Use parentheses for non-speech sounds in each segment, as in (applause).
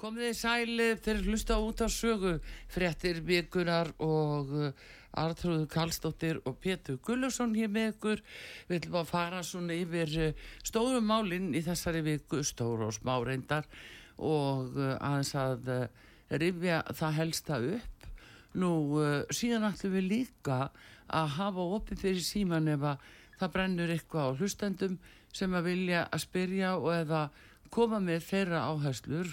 Komið þið sælið þegar hlusta á út á sögu frettir virkunar og uh, Artrúður Karlsdóttir og Pétur Gullusson hér með ykkur. Við ætlum að fara svona yfir uh, stórum málinn í þessari viku, stóru og smá reyndar og uh, aðeins að rifja það helsta upp. Nú síðan ætlum við líka að hafa opið fyrir síman ef að það brennur eitthvað á hlustendum sem að vilja að spyrja og eða koma með þeirra áherslur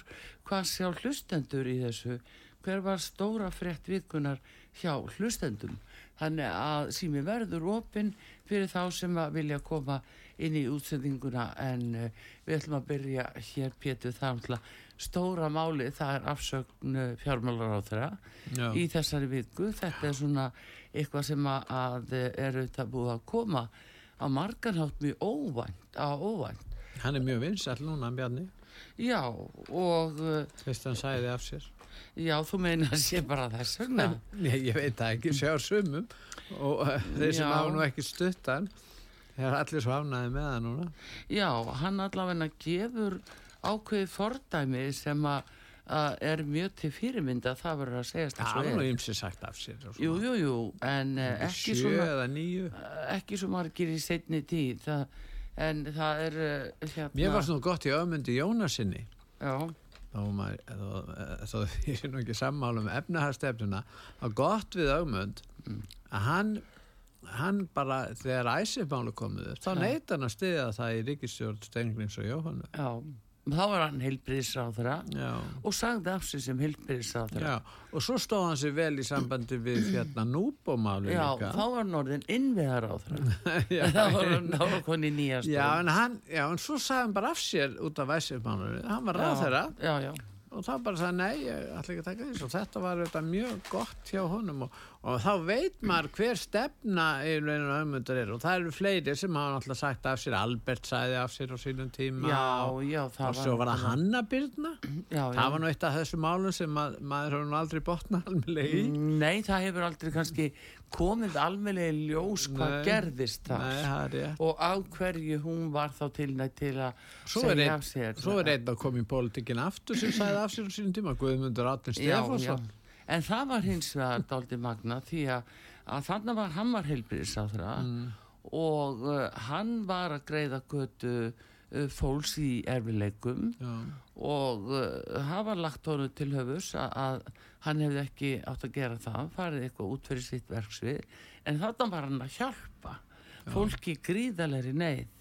hvað sjá hlustendur í þessu? Hver var stóra frett vikunar hjá hlustendum? Þannig að sími verður opinn fyrir þá sem að vilja koma inn í útsendinguna. En uh, við ætlum að byrja hér Pétur. Er stóra máli það er afsögn fjármálar á þeirra í þessari viku. Þetta er svona eitthvað sem að, að er auðvitað búið að koma á margarhátt mjög óvænt á óvænt. Hann er mjög vinsall núna, Bjarni. Já og uh, hann sæði af sér. já þú meina að sé bara þess vegna (laughs) Nei, ég veit það ekki, sjá sumum. Og uh, þeir sem hafa nú ekki stuttan, þeir er allir svo afnæði með það núna. já hann allavega gefur ákveðið fordæmi sem að, að er mjög til fyrirmynda það verður að segjast Það eins og var nú er ymsi sagt af sér. jú jú jú en uh, ekki Sjö svona eða níu. ekki svo margir í setni tíð það, en það er uh, hérna Mér varst nú gott í öfmundi Jónasinni. já, Þá var er nú ekki sammála um efnahastefnuna, að gott við öfmund, Mm. að hann, hann bara, þegar æsimálu komið upp, þá Já. neyta hann að stiða það í ríkistjórn Stenglings og Jóhannu. já þá var hann heilbriðsráðra Já. og sagði af sig sem heilbriðsráðra Já, og svo stóð hann sér vel í sambandi við hérna núbómáli Já, líka. þá var hann orðin (laughs) já, (laughs) þá var hann þá var koni nýja já, en hann, já, en svo sagði hann bara af sér út af væsifmálunni. Hann var ráð þeirra Já, já, og þá bara sagði nei, ég ætla ekki að taka þess og þetta var þetta mjög gott hjá honum og, og þá veit maður hver stefna í rauninu ömundar er og það eru fleiri sem hafa náttúrulega sagt af sér, Albert sagði af sér á sínum tíma já, og, já, og svo var það Hanna Byrna. Já, (clears throat) já. Það var nú eitt af þessu málum sem að, maður hefur nú aldrei botna alveg í. Nei, það hefur aldrei kannski komið almennlega í ljós hvað Nei. gerðist. Nei, það rétt. Og á hverju hún var þá tilnætt til að Svo segja af sér. svo er einn að koma í pólitíkin aftur sem sagði af sér á sínum tíma Guðmundur já. Stefánsson En það var hins vegar dálítið magna því að, að þannig var hann var heilbriðsáþra Mm. og uh, hann var að greiða götu uh, fólks í erfileikum Já. og uh, það var lagt honum til höfus að hann hefði ekki átt að gera það, farið eitthvað út fyrir sitt verksvið, en þarna var hann að hjálpa fólki í gríðalegri neyð.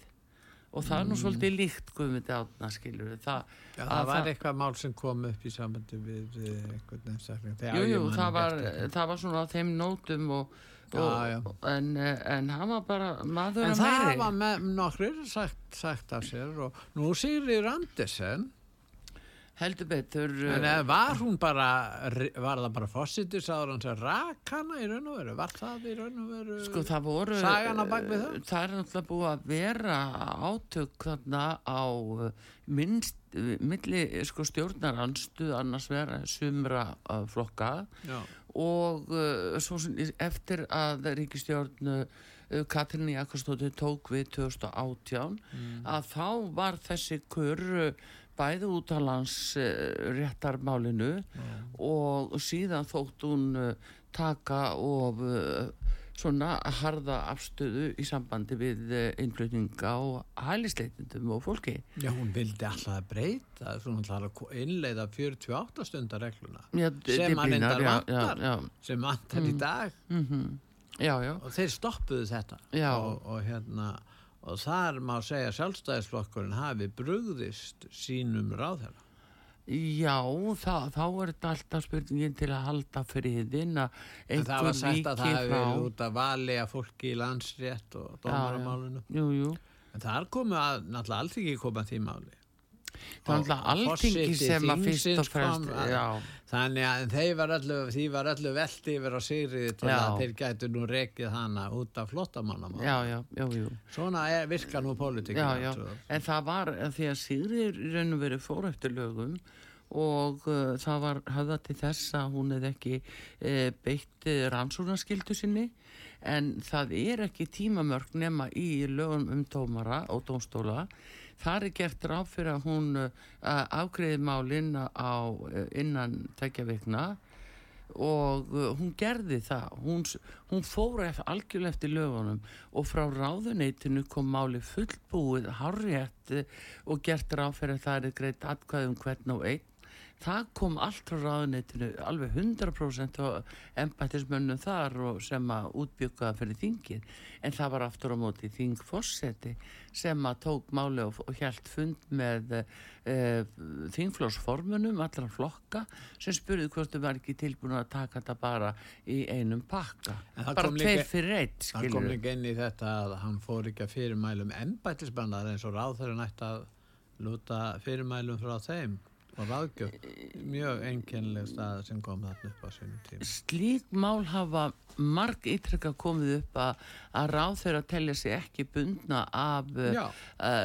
Og það er nú svolítið líkt guðmyndi átna skilur það, Já, að það var eitthvað mál sem kom upp í sambandi við við einhvern einstakling. Jú, jú, það var, það var svona á þeim nótum og, Já, já. En, en hann var bara maður En að það meiri var með nokkur sagt, sagt af sér og nú Sigrid Andersen heldur betur en eh, eh, var hún bara var það bara fósitur sáður hann sem rak hana í raun og veru var það í raun og veru Sko það voru Sagan á bak við það? Það er náttúrulega búið að vera átök þarna á uh, minnst, uh, milli sko stjórnaranstuð annars vera sumra uh, flokka Já. og uh, svo sem eftir að ríkistjórn uh, Katrin Jakobsdóttir tók við 2018 að þá var þessi kurr uh, bæði út á lands uh, réttarmálinu og síðan þótt hún uh, taka og uh, svona harða afstöðu í sambandi við uh, innflutninga og hælisleitendum og fólki. Já, hún vildi alltaf að breyta svona alltaf að innleiða 48 stundar regluna Já, Sem reyndar já, vantar. Já, já, sem vantar í dag. Mhm, já, já, og þeir stoppuðu þetta og, og hérna og þar má segja sjálfstæðisflokkurinn hafi brugðist sínum ráðherra já, það, þá er þetta alltaf spurningin til að halda friðin að en það var sagt að það frá. verið út að vali að fólki í landsrétt og dómaramálinu Jú, jú. en þar komu að, náttúrulega allt ekki koma því máli það var forseti sem að fyrst og fremst kom, Þannig að þeir var öllu, því var öllu veldi yfir á Sigriði til Já. að þeir gætu nú rekið hana út af jú. Svona er, virka nú já, en það var því að Sigriður í raun og verið fór eftir lögum og uh, það var höfða til þess að hún hefði ekki uh, beitt uh, rannsóknarskildu sinni. En það er ekki tímamörk nema í lögum um dómara og dómstóla þar er gert ráð fyrir að hún uh, afgreði málinn uh, innan tekja vikna og uh, hún gerði það. Hún, hún fór algjörlega eftir lögunum og frá ráðuneytinu kom máli fullbúið harriðt og gert ráð fyrir að það er greitt atkvæðum hvern og einn það kom allt frá ráðuneytinu alveg 100% á embættismönnum þar sem að útbjökaða fyrir þingið. En það var aftur á móti þingfosseti sem að tók máli og, og hjælt fund með uh, þingflósformunum allra flokka sem spurði hvort þau var ekki tilbúin að taka þetta bara í einum pakka. Bara tveir fyrir eitt Það kom líka inn í þetta að hann fór ekki að fyrirmælum embættisbandar eins og ráðherra nætt að lúta fyrirmælum frá þeim og ráðgjöf. Mjög einkennleg stað sem kom þarna upp á sínum tíma. slík mál hafa marg ítrekka komið upp að, að ráð þeirra telja sig ekki bundna af uh,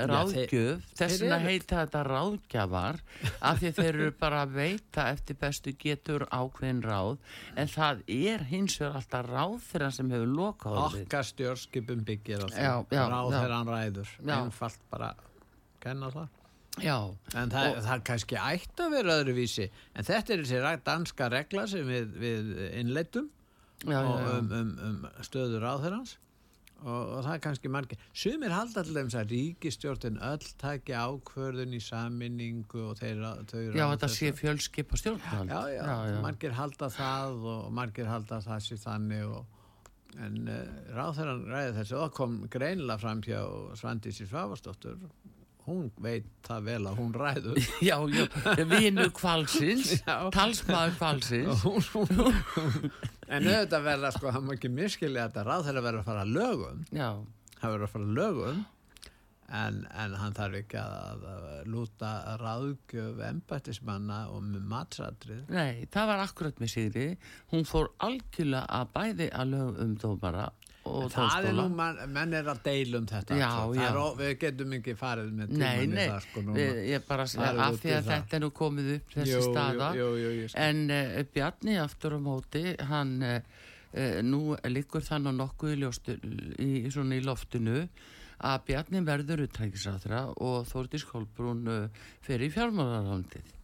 ráðgjöf þess vegna heita þetta ráðgjafar af því þeir eru bara að veita eftir bestu getur ákveðin ráð en það er hins vegar alltaf ráð þeirra sem hefur lokað. Okkar stjórnskipum byggir á því. Já, já, Ráðherran ræður. Já. Einfalt bara kenna það. Já, En það, það er kannski ætti að vera öðruvísi. En þetta er þessi danska regla sem við, við innleitum já, og um, um, um stöður ráðherrans. Og, og það er kannski margir. Sumir halda til þeim að ríkistjórnin öll taki ákvörðun í saminningu og þeirra já þetta sé fjölskip og stjórnvald já, já, já, margir halda það og margir halda það sé þannig og, en uh, ráðherran ræði þessu. Og það kom greinlega fram hjá Svandísi Svavastóttur hún veit það vel að hún ræður. (laughs) Já, já, vinu kvalsins (laughs) talsmaður kvalsins (laughs) Hún- hún- hún- en auðvitað verða sko, hann má ekki miskilja þetta ráðherra verður að fara að lögum. Já, hann verður að fara að lögum en, en hann þarf ekki að, að, lúta ráðgjöf embættismanna og með matsatrið Nei, það var akkurat með Sigri hún fór algjörlega að bæði að lög um dómara og það er nú, man, menn er að deila um þetta Já, allt. já. Er, við getum ekki farið með Nei, tímann í það sko núna ég, bara er af því að það. þetta er nú komið upp þessi Jú, staða jú, jú, en uh, Bjarni aftur á móti hann uh, nú liggur þannig nokkuð í, ljóstu, í, í loftinu að Bjarni verður uttækisræðra og Þórdís Kolbrún uh, fyrir í fjármálarándið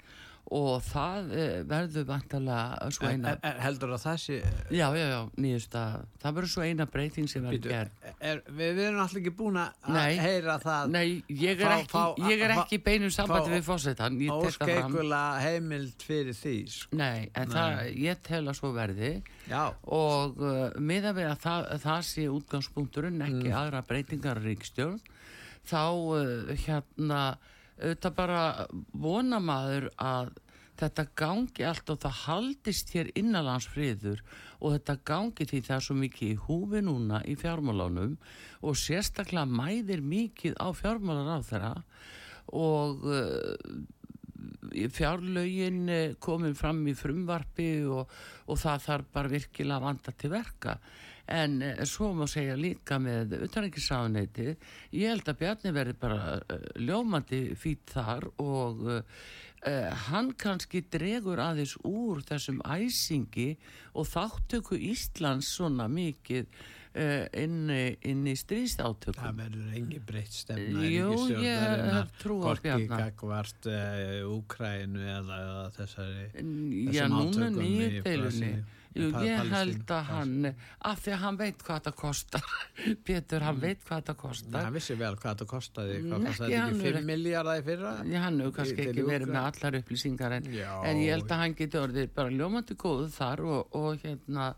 og það uh, verður vantalega svo eina en, en heldur að það sé já, já, já, nýjusta það verður svo eina breyting sem verður gerð er, við, erum alltaf ekki búin að Nei. heyra það Nei, ég er Fá- ekki, er ekki í beinu sambandi við fósettan, óskeikula heimild fyrir því sko. Nei, en Það, ég tel að svo verði já, og uh, miða við að það, það sé útgangspunkturinn ekki Mm. aðra breytingar ríkstjórn þá uh, hérna auðvitað bara vona maður að þetta gangi allt og það haldist hér innanlandsfriður og þetta gangi því það er svo mikið í húfi núna í fjármálánum og sérstaklega mæðir mikið á fjármálar á þeirra og uh, fjárlögin eh, komin fram í frumvarpi og, og það þarf bara virkilega vanda til verka en eh, svo má segja líka með utanrikiðsáðuneyti ég held að Bjarni verði bara uh, ljómandi fýtt þar og uh, hann kannski dregur aðeins úr þessum æsingi og þáttöku Íslands svona mikið inn, inn í stríðstátökum það verður engi breytt stefna Jú, ég trú hvorki Bjarna. gagvart uh, Úkrænu eða, eða þessari Já, núna nýju deilunni. Jú, ég held að hann, af því að hann veit hvað það kostar. (laughs) Pétur, hann veit hvað það kostar. hann vissi vel hvað þetta kostaði Mm, hvað ekki kostaði hann ekki er 5 ekki- miljardar í fyrra Já, hann hefur kannski ekki verið Úkraínu. með allar upplýsingar en, en ég held að hann geti orðið bara ljómandi góðu þar og, og hérna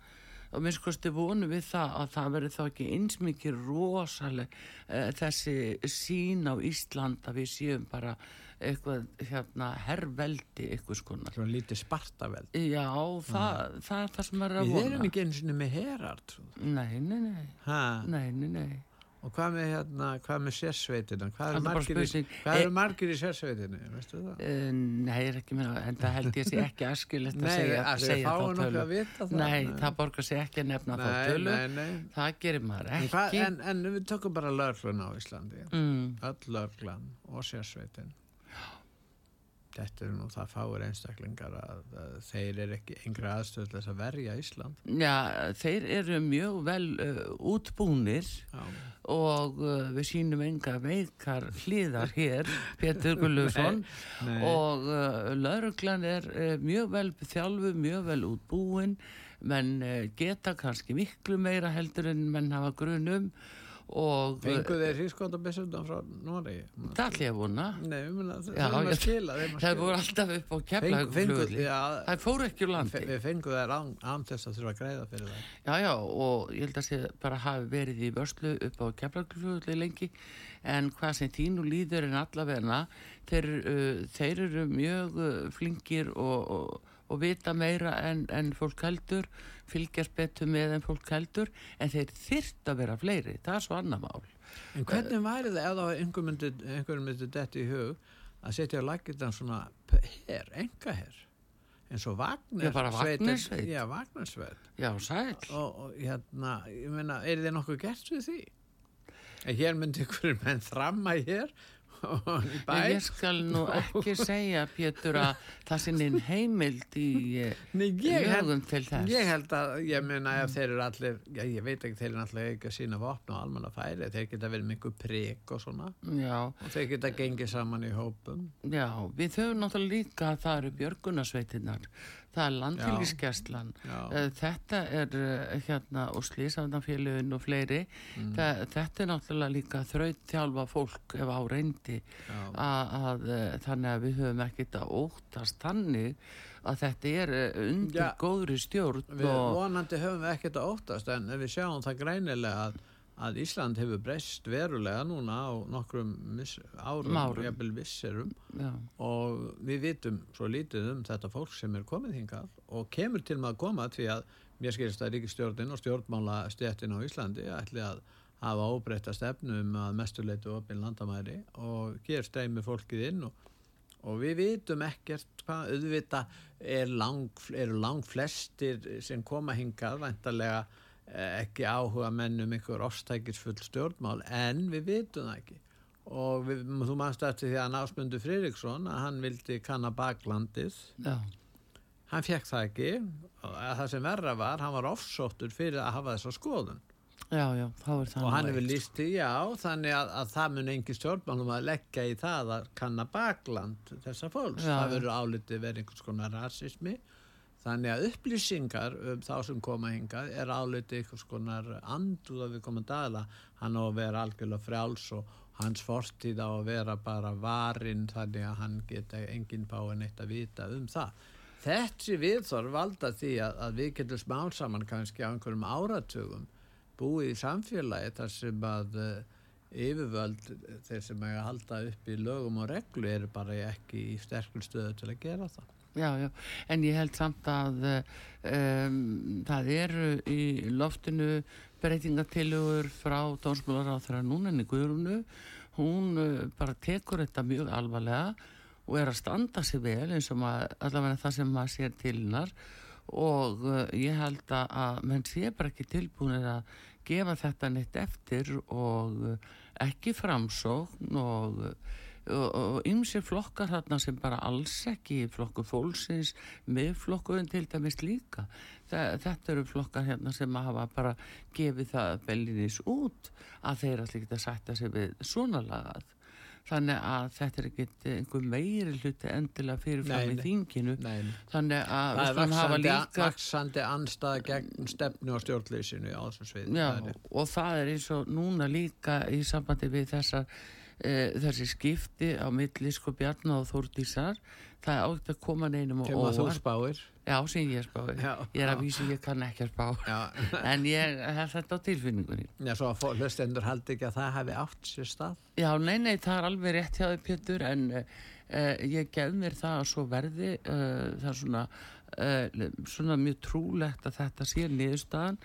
og minnst kosti vonu við það að það verið þá ekki eins mikið rosaleg uh, þessi sín á Ísland að við séum bara eitthvað hérna herrveldi eitthvað skonar. svona lítið spartaveld Já, það, það er það sem er að við vona. erum ekki eins og með herart Nei, nei, nei, ha, nei, nei, nei. Og hvað með hérna, hvað með sérsveitina? Hvað Það eru er margir, í- sérsveitinni? Veistu það? Uh, nei, er ekki meina, en það held ég sé ekki askilegt að Nei, segja, að segja þá tölu. það. Nei, það borgar sig ekki að nefna þá nei, tölu. nei, nei. Það gerir maður En, ekki. en, en við tökum bara lörglun á Íslandi. Mm, Öll lörglan og sérsveitin. Þetta er nú það fáir einstaklingar að, að þeir eru ekki yngri aðstöð til þess að verja Ísland. já, þeir eru mjög vel uh, útbúnir Já. og uh, við sínum enga veikar hlýðar hér, (laughs) Pétur Gulluðsson Nei. og uh, lauruglan er uh, mjög vel þjálfu, mjög vel útbúin menn uh, geta kannski miklu meira heldur en menn hafa grunum Fengu þeir hrískóta byssundum frá Noregi? það ætla ég að vona. Nei, það Já, að ég- skila, það voru alltaf upp á Fengu- keflagflugli það fóru ekki úr landi. Við án, án þess að þurfa að greiða fyrir það. Já, já, og ég held að sé bara hafi verið í vörslu upp á keflagflugli lengi. En hvað sem þínu líður en allavegna þeir, uh, þeir eru mjög uh, flingir og, og, og vita meira en, en fólk heldur fylgjast betur með en fólk heldur en þeir þyrft að vera fleiri. Það er svo annar mál. En hvernig væri það ef það einhver myndi, einhver myndi detti í hug að setja á lagitan svona her, enga her eins og Vagner Já, bara Wagnersveit. Já, sæl og, og hérna, ég meina, er þið nokkuð gert við því? En hér myndi ykkur menn þramma hér bæ. Ég skal nú ekki segja, Pétur, að það sinni heimild í eh, Nei, lögum til þess. ég held að, ég meina ef þeir eru allir, já, ég veit ekki, þeir eru náttúrulega ekki að sína vopna og almanna færi, þeir geta verið miklu prik og svona. Já, og þeir geta gengið saman í hópum. Já, við höfum náttúrulega líka að það eru björgunarsveitinnar, það er landfylgiskeslan, Já. þetta er eh, hérna og slísafnafélugin og fleiri, Mm. Þa, þetta er náttúrulega líka þraut þjálfa fólk ef á reyndi að, eh, þannig að við höfum ekkert að óttast þannig að þetta er eh, undir Já. góðri stjórn Við og vonandi höfum við ekkert að óttast en við sjáum það greinilega að, að Ísland hefur breyst verulega núna á nokkrum miss, árum, jafnvel visserum. Já, og við vitum svo lítið um þetta fólk sem er komið hingað og kemur til með að koma því að mér skilst að ríkistjórnin og stjórnmála stjættin á Íslandi ætli að hafa óbreytta stefnu um að mestuleitu opinn landamæri og hér streymir fólkið inn og, og við vitum ekkert hvað auðvita er lang, eru lang flestir sem koma hingað væntalega ekki áhuga mennum ykkur ofstækisfull stjórnmál en við vitum það ekki. Og við, þú mannst eftir því að Násmundur Friðriksson að hann vildi kanna baklandið. Já, hann fekk það ekki. Og að það sem verra var, hann var offsóttur fyrir að hafa þessa skoðun. Já, já, og hann hefur líst í já þannig að, að það mun engin stjórnmálum að leggja í það að kanna bakland þessa fólks, Já, það verður álitið verið einhvers konar rasismi þannig að upplýsingar um þá sem koma hingað er álitið einhvers konar anduð að við komum dæla hann á að vera algjörlega frjáls og hans fortíð á að vera bara varinn þannig að hann geta enginn báin eitt að vita um það Þessi viðþorf valda því að, að við getum smál saman kannski á einhverjum áratugum búið í samfélagi þar sem að uh, yfirvöld, þeir sem að halda upp í lögum og reglu eru bara ekki í sterkur stöðu til að gera það. Já, já, en ég held samt að um, það eru í loftinu breytingatillögur frá dónsmálaráþra núna en í Guðrúnu. Hún uh, bara tekur þetta mjög alvarlega og er að standa sig vel eins og maður, allavega það sem maður sér til hennar. Og uh, ég held að, menn sé bara ekki tilbúinir að gefa þetta neitt eftir og ekki framsókn og og ymsir flokkar þarna sem bara alls ekki flokkur fólksins miðflokkurinn til dæmis líka Þa, þetta eru flokkar hérna sem hafa bara gefið það bellinis út að þeir allir geta sætta sig við svona lagað þannig að þetta er ekkit einhver meiri hluti endilega fyrirfram Nei, í nei. þinginu Nei, þannig að það er vaksandi, líka vaksandi anstað gegn stefnu og stjórnleysinu á þessum svið. Já, og það er eins og núna líka í sambandi við þessar e, þessi skipti á milli sko Bjarnar og Þórdísar. Það átt að koma neinum og Kemur að þú spáir. Já, sem ég spái Já, Ég er að vísa, ég kann ekki að spá. (laughs) En ég hef þetta á tilfinningunni. Já svo að hlustendur haldi ekki að það hafi átt sér stað. Já, nei, nei, það er alveg rétt hjá þau Pétur en uh, ég gef mér það að svo verði uh, það er svona svona mjög trúlegt að þetta sé niðurstaðan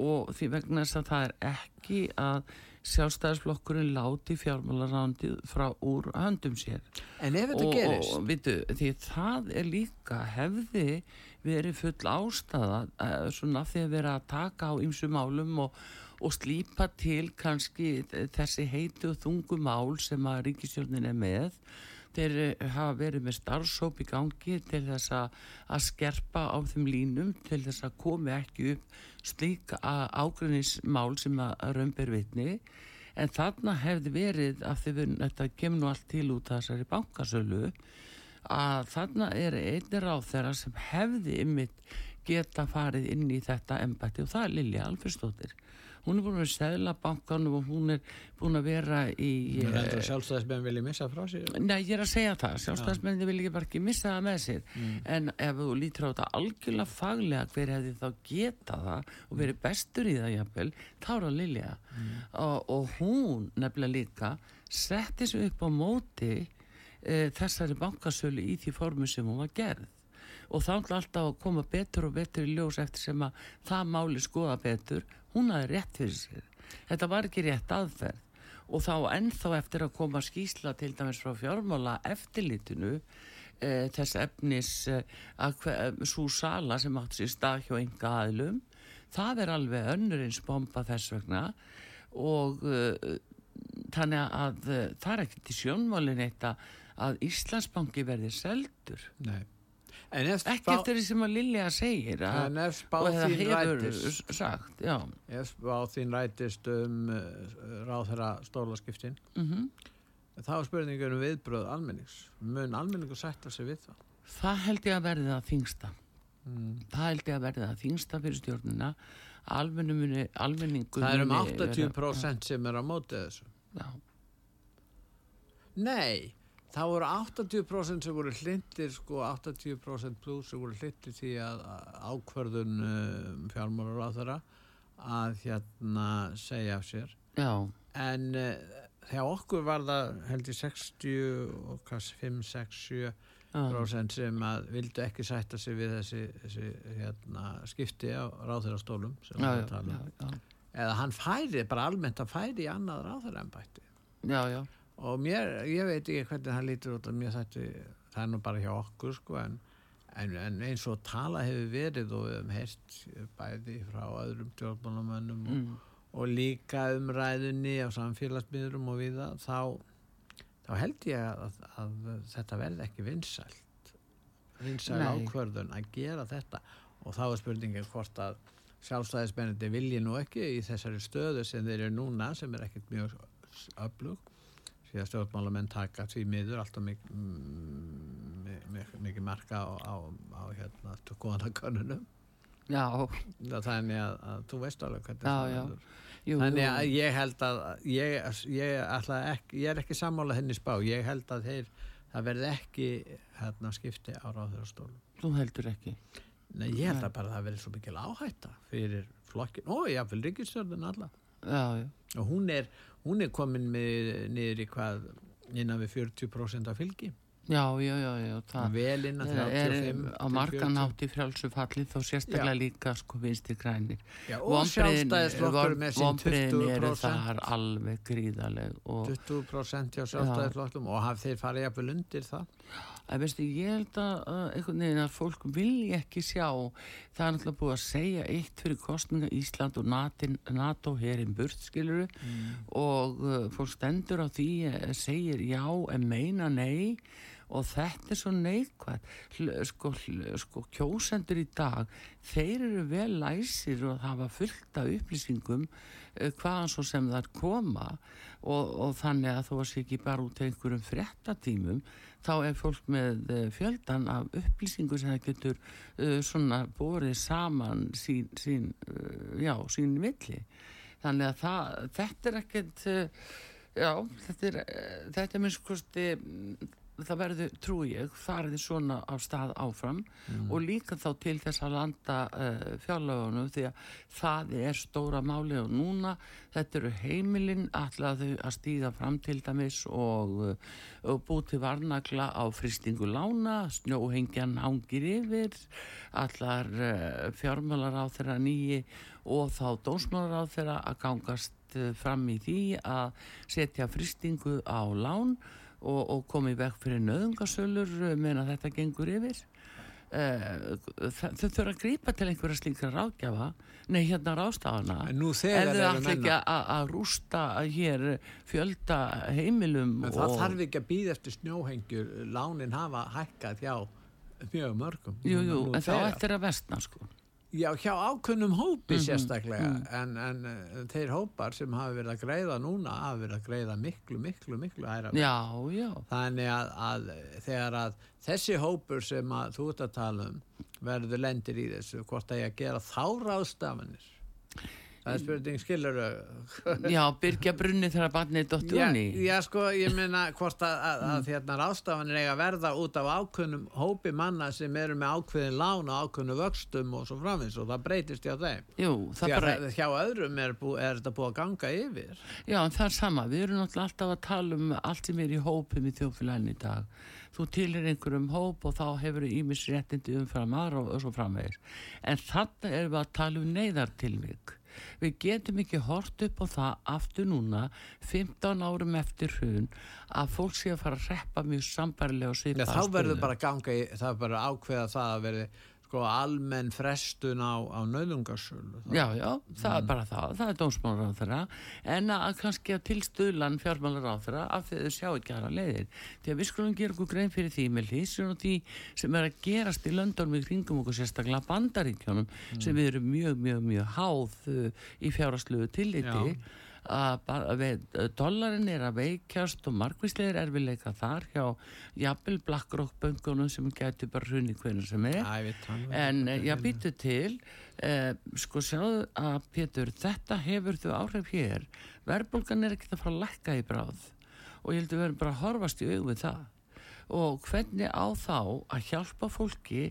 og því vegna þess að það er ekki að sjálfstæðisflokkurinn láti fjármálarándið frá úr höndum sér. En ef þetta og, gerist? og vitu, því það er líka hefði verið full ástæða uh, svona því að vera að taka á ymsu málum og, og slípa til kannski þessi heitu og þungu mál sem að ríkisjörnin er með þeir eh, hafa verið með starfsóp í gangi til þess að, að skerpa á þeim línum til þess að komi ekki upp slík ágrunismál sem að raunber vitni. En þarna hefði verið að þið verið, þetta kemur nú allt til út þessari bankasölu að þarna er einir á þeirra sem hefði ymmit geta farið inn í þetta embætti og það er Lilja Alferstóttir hún er búin að vera stæðla bankanum og hún er búin að vera í uh, sjálfstæðismenn vilja missa frá sér. Nei, ég er að segja það, sjálfstæðismenn vilja ekki bara ekki missa það með sér. Mm. en ef þú lítur á þetta algjörlega faglega hver hefði þá geta það og verið bestur í það jafnvel, þá er það Lilja. Mm. og, og hún nefnilega líka setti sig upp á móti e, þessari bankasölu í því formu sem hún var gerð. Og þá er alltaf að koma betur og betur í ljós eftir sem að það máli skoða betur hún hafi rétt fyrir sér. Þetta var ekki rétt aðferð. Og þá ennþá eftir að koma skýsla til dæmis frá fjármála eftirlitinu e, þess efnis e, að svo sala sem átt sér stað hjá enga aðlum það er alveg önnur eins bomba þess vegna. Og e, þannig að það er ekkert í sjónmálin eitt að Íslandsbanki verði seldur. Nei ekki eftir því sem að Lilja segir að, spá þín rætist sagt, ef spá þín rætist um uh, ráð þeirra stólaskiptin mm -hmm. þá er spurningur um viðbröð almennings. Mun almenningu sætta sig við það? Það held ég að verði það þingsta mm. það held ég að verði það þingsta fyrir stjórnuna almenningu það er um 80% vera, sem er á mótið þessu. Já. Nei Það voru 80% sem voru hlindir, sko 80% pluss sem voru hlindir því að ákverðun um, fjármálar á þeirra að hérna segja af sér. Já. En uh, þegar okkur var það held í 60 og kannski 5, 6, 7% sem að vildu ekki sætta sig við þessi, þessi hérna, skipti á ráþeirastólum sem við um. talum. Eða hann færi, bara almennt að færi í annað ráþeirambætti. Já, já og mér, ég veit ekki hvernig það lítur út að mér þetta, það er nú bara hjá okkur sko en, en, en eins og tala hefur verið og við hefum heist bæði frá öðrum tjórnbónamönnum mm. og, og líka umræðunni á samfélagsmiðurum og við það þá, þá held ég að, að, að þetta verði ekki vinsælt vinsæl ákvörðun að gera þetta og þá er spurningin hvort að sjálfstæðisbennandi vilji nú ekki í þessari stöðu sem þeir eru núna sem er ekkert mjög öflug því að stjórnmálamenn taka því miður alltaf mikið mm, mik marka á, á, á hérna skoðanakonunum Já. Þannig að, að þú veist alveg hvernig já, það er Þannig að ég held að ég, ég, ekki, ég er ekki sammálað henni spá, ég held að þeir, það verði ekki hérna, skipti á ráðurastólum Þú heldur ekki? Nei, ég held að bara það verði svo mikil áhætta fyrir flokkin og ég hafði líkistjörðin alla Já, já. Og hún er, hún er komin með niður í hvað innan við 40% af fylgi. Já, já, já, já það vel innan 35 er á margan átt í frjálsufalli þó sérstaklega já. líka sko vinstir grænir. Já, og sjálfstæðisflokkur með sín 20% eru þar alveg gríðaleg 20% hjá sjálfstæðisflokkum og haf þeir farið jafnvel undir það að veistu, ég held að einhvern veginn að fólk vilja ekki sjá. Það er náttúrulega búið að segja eitt fyrir kostninga Ísland og NATO herrin burt, skiluru mm. og uh, fólk stendur á því uh, segir já en meina nei og þetta er svo neikvægt sko, sko kjósendur í dag þeir eru vel læsir og hafa fullt af upplýsingum uh, hvaðan svo sem það koma. Og, og þannig að þú varst ekki bara út einhverjum frettatímum þá er fólk með eh, fjöldan af upplýsingu sem það getur uh, svona borið saman sín, sín uh, já, sín milli. Þannig að það, þetta er ekkert uh, já, þetta er þetta er minnst kosti það verður, trú ég, farið svona á stað áfram Mm. og líka þá til þess að landa uh, fjárlögunum því að það er stóra máli og núna þetta eru heimilinn allar þau að stíga fram til dæmis og, uh, og búið til varnagla á fristingu lána, snjóhengjan hangir yfir, allar uh, fjármálar á þeirra nýji og þá dósmálar á þeirra að gangast fram í því að setja fristingu á lán og, og komi vekk fyrir nöðungasölur meðan þetta gengur yfir. Uh, þau þurfa að grípa til einhverja slíkra ráðgjafa. Nei hérna ráðstafana. En nú ef þegar þau ætla ekki að rústa hér fjölda heimilum En það þarf ekki að býða eftir snjóhengjur. Lánin hafa hækkað hjá mjög mörgum. Jú, jú, en þá eftir að vestna sko Já, hjá ákunnum hópi Mhm, sérstaklega mhm. en, en uh, þeir hópar sem hafa verið að greiða núna hafa verið að greiða miklu, miklu, miklu hæra já, já, Þannig að, að þegar að þessi hópur sem að þú ert að tala um verður lendir í þessu, hvort að ég að gera þá ráðstafanir. Það er spurning, skilur (laughs) já, byrgja brunni þegar barnið dottur Já, unni já, sko, ég meina hvort að, að, að hérna ráðstafanir eiga verða út af ákveðnum hópi manna sem eru með ákveðin lán og ákveðinu vöxtum og svo framins og það breytist hjá þeim. jú, það það, hjá öðrum er, bú, er þetta búið að ganga yfir. Já, en það er sama. Við erum náttúrulega alltaf að tala um allt sem er í hópum í þjófélagin í dag. Þú tilir einhverjum hóp og þá hefur ímis réttindi umfram aðra og, svo framvegir. En þannig erum við að tala um neyðartilvík. Við getum ekki hort upp á það aftur núna, 15 árum eftir hrun, að fólk sé að fara að reppa mjög sambarilega og Já, svipa þá verður bara ganga í, það er að ákveða það að verði sko almenn frestun á, á nöðungarsölu. Já, já, það er bara það, það er dómsmálar á þeirra en að kannski að tilstuðlan fjármálar á þeirra af því að þau sjá ekki aðra leiðir. Því að við skulum gera okkur grein fyrir því með hlýsjón og því sem er að gerast í löndunum í kringum okkur sérstaklega bandaríkjónum sem við erum mjög, mjög, mjög háð uh, í fjárasluðu tilliti. Já. Að við, dollarin er að veikjast og margvíslegir erfileika þar hjá jafnvel BlackRock böngunum sem gæti bara hrunni hvernig sem er ég veit hann. En eh, já, býtu til, eh, sko sjáðu að Pétur, þetta hefur þau áhrif hér. Verðbólgan er ekkert að fara að lækka í bráð og ég held að við erum bara að horfast í við það. Og hvernig á þá að hjálpa fólki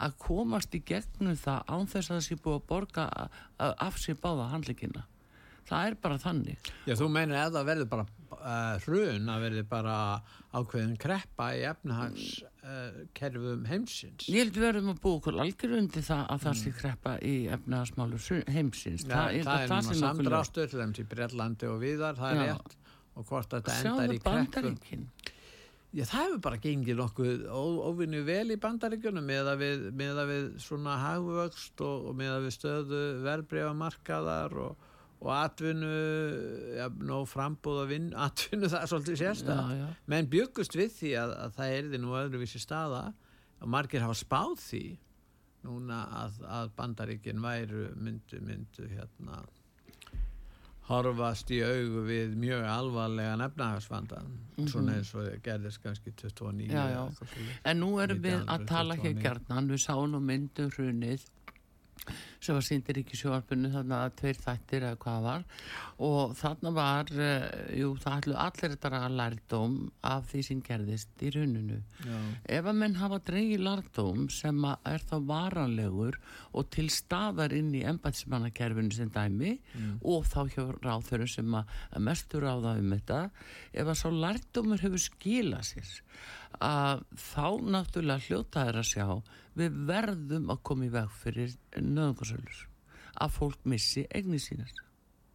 að komast í gegnum það án þess að það sé búið að borga a- af sér báða handlíkina. Það er bara þannig. Já, þú meinir ef það verður bara uh, hrun að verður bara ákveðin kreppa í efnahags uh, kerfum heimsins. Ég held við verðum að búa okkur algjör undir það að það sé kreppa í efnaðasmálu heimsins. Já, það, það að er núna samdrástur til þeim til Breitlandi og viðar, það er Já. rétt og hvort þetta endar í kreppum. Já, það hefur bara gengið nokkuð ó- óvinnu vel í bandaríkjunum með að við, með að við svona hagvöxt og, og með að við stöðu verbreyfamarkaðar og, og atvinnu, ja, nóg frambúð að vinn, atvinnu (laughs) það er svolítið já. Menn byggust við því að, að það erði nú öðruvísi staða og margir hafa spáð því núna að, að bandaríkin væru myndu, myndu hérna horfast í augu við mjög alvarlega nefnahagsvandan svona eins og gerðist kannski 29 Mhm. Já, já. En nú erum við að tala hér 1929. gjarnan, við sáum myndum hrunið sem var síndir ekki sjóarpunni þannig að tveir þættir eða hvað var og þannig var, uh, jú það ætlu allir þetta að lærdóm af því sem gerðist í hruninu. Já. Ef að menn hafa dreigið lærdóm sem er þá varanlegur og til staðar inn í embætismannakerfinu sem dæmi og þá hjá ráþurum sem að að mestu ráða um þetta, ef að sá lærdómur hefur skilað sér að þá náttúrulega hljóta er að sjá við verðum að koma í veg fyrir nöðungarsölur að fólk missi eigni sínar.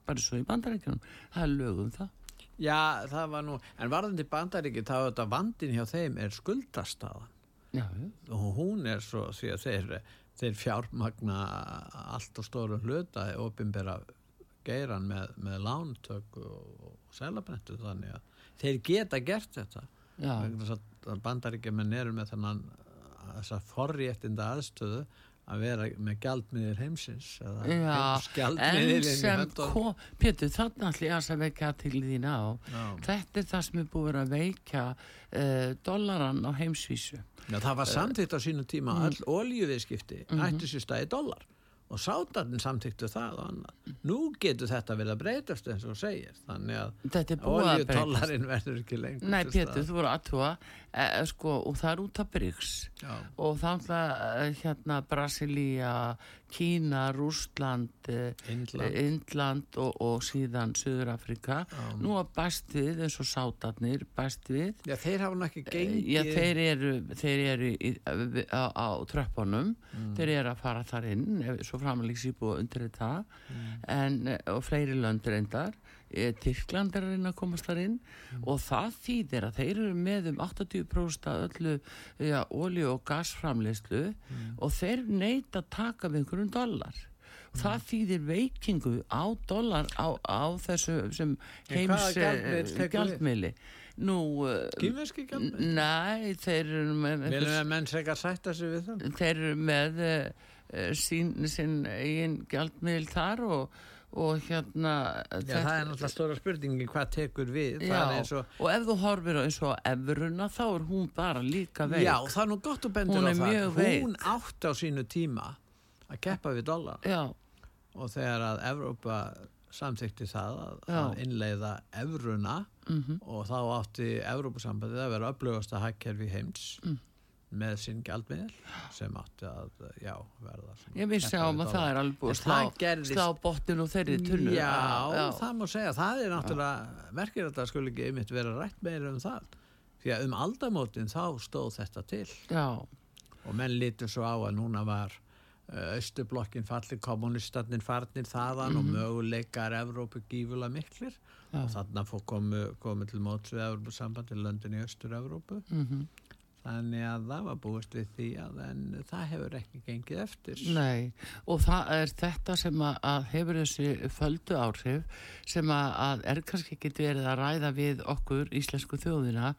Bara svo í bandarækjunum það er lögum það. Já, það var nú, en varðandi bandaríki þá er þetta vandin hjá þeim er skuldastaðan. Já, já, og hún er svo því að þeir, þeir fjármagna allt og stóru hluta ofinbera geiran með, með lántöku og, og selabrentu þannig að þeir geta gert þetta. Já. að bandaríkjumenn eru með þannig þessa forréttinda aðstöðu að vera með gjaldmiðir heimsins eða Já, en sem kom, Pétur, þannig ætli ég að vekja til þín á Já. þetta er það sem er búið að veikja uh, dollaran á heimsvísu Já, það var samþýtt á sínu tíma Mm. öll oljuviðskipti Mhm. ættu sér stæði dólar og sátarnir samtíktu það og annað. Nú getur þetta verið að breytast eins og segir, þannig að oljutollarinn verður ekki lengur. Nei, Pétur, þú voru aðtúa eh, sko, og það er út af Bryggs og þannig að hérna Brasilia, Kína, Rústland, Indland. Indland og, og síðan Suður-Afrika. Nú að bæst við eins og sátarnir, bæst við. Já, þeir hafa nú ekki gengið. Já, þeir eru, þeir eru í, á, á tröppunum, Mm. þeir eru að fara þar inn, ef- svo framlýs í búið undir þetta, Mm. en, eh, og fleiri lönd reyndar, Eh, Tyrkland er að reyna að komast þar inn Mm. og það þýðir að þeir eru með um 80% af öllu ja, olju og gasframleyslu Mm. og þeir neita að taka við einhverjum dollar. Og það þýðir veikingu á dollar á, á þessu sem heims við? gjaldmiðli. Nú, Kýmverski gjaldmiðill? Nei, þeir eru með, Viljum við menn segja að sætta sig við það? þeir eru með uh, sín, sín eigin gjaldmiðl þar og, og hérna Já, það er náttúrulega stóra spurningi hvað tekur við. Já, og, og ef þú horfir eins og efruna þá er hún bara líka veik já, það er nú gott að bendur á það. veik. Hún átti á sínu tíma að keppa við dollar já, og þegar að Evrópa samþykti það að, að innleiða evruna mhm, og þá átti Evrópusambandið að vera öflugasta hagkerfi heims Mm. Með sinn gjaldmiðl sem átti að, já, verða ég vissi á að það er alveg búið að slá, gerðist- slá botnin og þeirri tunnu. Já, já, það má segja, það er náttúrulega merkir að það skulle ekki einmitt vera rætt meira um það. Því að um aldamótin þá stóð þetta til. Já, og menn lítur svo á að núna var uh, austurblokkin fallir kommunistarnir farnir þaðan og möguleikar Evrópu gífulega miklir. Já. og þarna fór komu, komu til móts við Evrópusambandi löndin í austur-Evrópu. Mhm þannig að það var búist við því að en það hefur ekki gengið eftir. Nei, og það er þetta sem að, hefur þessi földu áhrif sem að, er kannski ekki verið að ræða við okkur íslensku þjóðina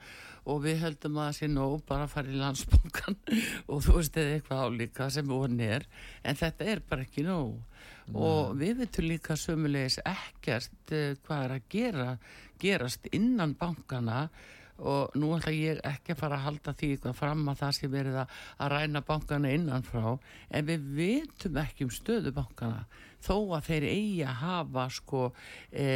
og við höldum að það sé nóg bara að fara í landsbankan (laughs) og þú veist eða eitthvað álíka sem von er en þetta er bara ekki nóg. Og við veitum líka sömulegis ekkert eh, hvað er að gera gerast innan bankana og nú ætla ég ekki að fara að halda því eitthvað fram að það sé verið að, að ræna bankana innanfrá. En við vitum ekki um stöðu bankana þó að þeir eigi að hafa sko e,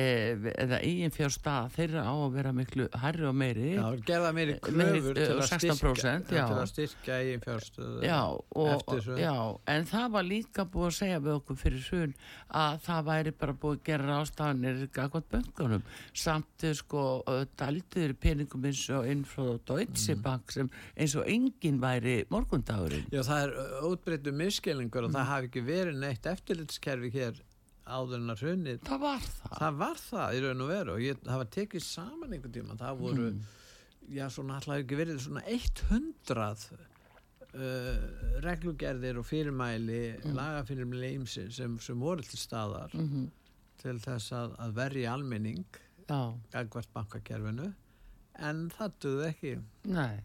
eða eigin fjár stað þeirra á að vera miklu herri og meiri Já, gerða meiri Meiri, kröfur eh, til að 16%, styrkja, já. til að styrkja eigin og, svo. já, en það var líka búið að segja við okkur fyrir hrun að það væri bara búið að gera rástafanir gagvað böngunum samt eh, sko dældur peningum eins og inn frá Deutsche Mm. Bank sem eins og enginn væri morgundagurinn Já, það er útbreyttu miskilningur og Mm. það hafi ekki verið neitt eftirlitskerfi hér áður en að hrunið. Það var það Það var það í raun og veru og ég, það var tekið saman einhvern tíma. Það voru, Mm. já, svona alltaf ekki verið svona 100 uh, reglugerðir og fyrirmæli, mm. lagafyrirmæli ýmsir sem, sem voru til staðar Mhm. til þess að, að verja almenning Já, gagvart bankakerfinu en það duði ekki. nei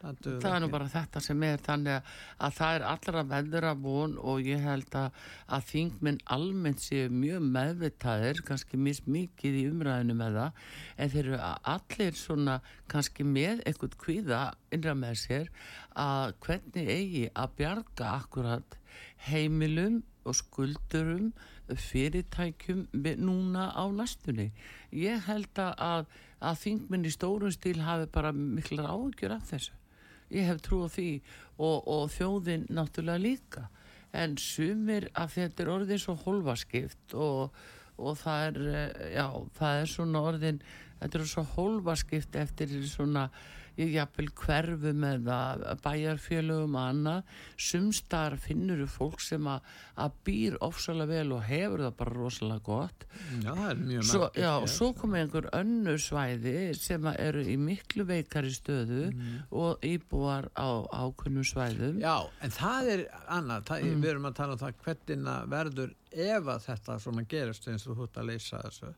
Það, er nú bara þetta sem er þannig að, að það er allra veður að von og ég held að, að þingminn almennt séu mjög meðvitaðir, kannski mis mikið í umræðinu með það, en þeir eru allir svona kannski með eitthvað kvíða innra með sér að hvernig eigi að bjarga akkurat heimilum og skuldurum fyrirtækjum núna á næstunni. Ég held að, að þingminn í stórum stíl hafi bara miklar áhugjur af þessu ég hef trú á því og, og þjóðin náttúrulega líka. En sumir að þetta er orðin svo hólfaskipt og, og það er eh, já, það er svona orðin þetta er svo hólfaskipt eftir svona ég jafnvel hverfum eða bæjarfélögum og annað. Sumstar finnur fólk sem að, að býr ofsalega vel og hefur það bara rosalega gott. Já, það er mjög merkilegt, já, svo komið einhver önnur svæði sem eru í miklu veikari stöðu og íbúar á ákunnum svæðum. Já, en það er annað, það, Mm. við erum að tala um það hvernig verður ef að þetta svona gerist eins og ert að leysa þessu.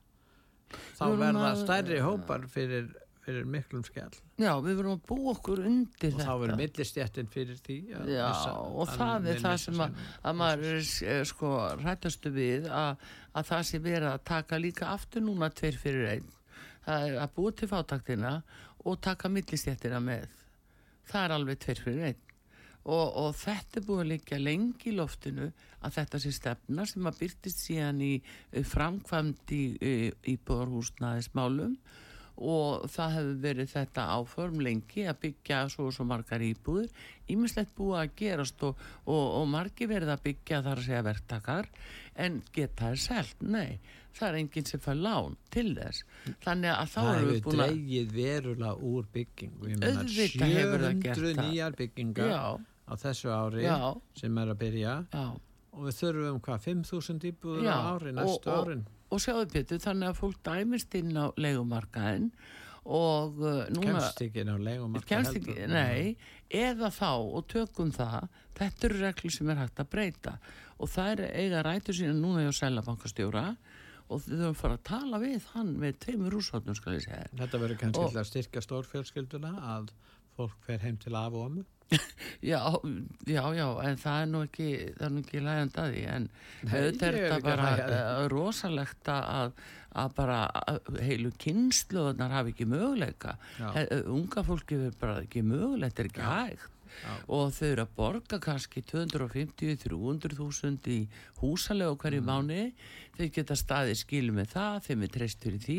Þá verða stærri hópar fyrir, fyrir miklum skell Já, við verum að búa okkur undir og þá þetta. verður millistjættin fyrir því Já, og að það er það sem að, að maður er eh, sko rættastu við að, að það sé verið að taka líka aftur núna tveir fyrir einn. Það er að búa til fátaktina og taka millistjættina með. Það er alveg tveir fyrir einn. Og, og þetta er búið að liggja lengi í loftinu að þetta sé stefna sem að byrtist síðan í eh, framkvæmd í, í, í borhúsnaðismálum og það hefur verið þetta áform lengi að byggja svo og svo margar íbúður ímislegt búið að gerast og, og, og margi verið að byggja þar að segja verktakar en geta það selt, nei það er enginn sem fær lán til þess. Þannig að þá það erum við hefur búin að dreigið verulega úr byggingu. Ég hefur það gert 700 það. nýjar byggingar já, á þessu ári Já. sem er að byrja. Já, og við þurfum hvað, 5.000 íbúður á ári næstu árin og sjáðu Pétur þannig að fólk dæmist inn á leigumarkaðin og uh, núna kemst ekki inn á heldur. nei. Eða þá og tökum það þetta eru reglur sem er hægt að breyta. Og það er eiga rætur sína núna hjá Sælabankastjóra og þau þurfum að fara að tala við hann með tveimur úrsáttun skal ég segja þetta verður kannski Og- til að styrkja stórfjölskylduna að fólk fer heim til af og ömmu já, já, já, en það er nú ekki það er nú ekki lægand að því en auðvitað er þetta bara að uh, rosalegt að, að bara að heilu kynsluðunar hafi ekki möguleika Já. He, uh, unga fólki verður bara ekki mögulegt er ekki hægt Já. og þau eru að borga kannski 250-300.000 í húsalega hverju Mm. mánu þau geta staðið skilu með það þeim er treyst fyrir því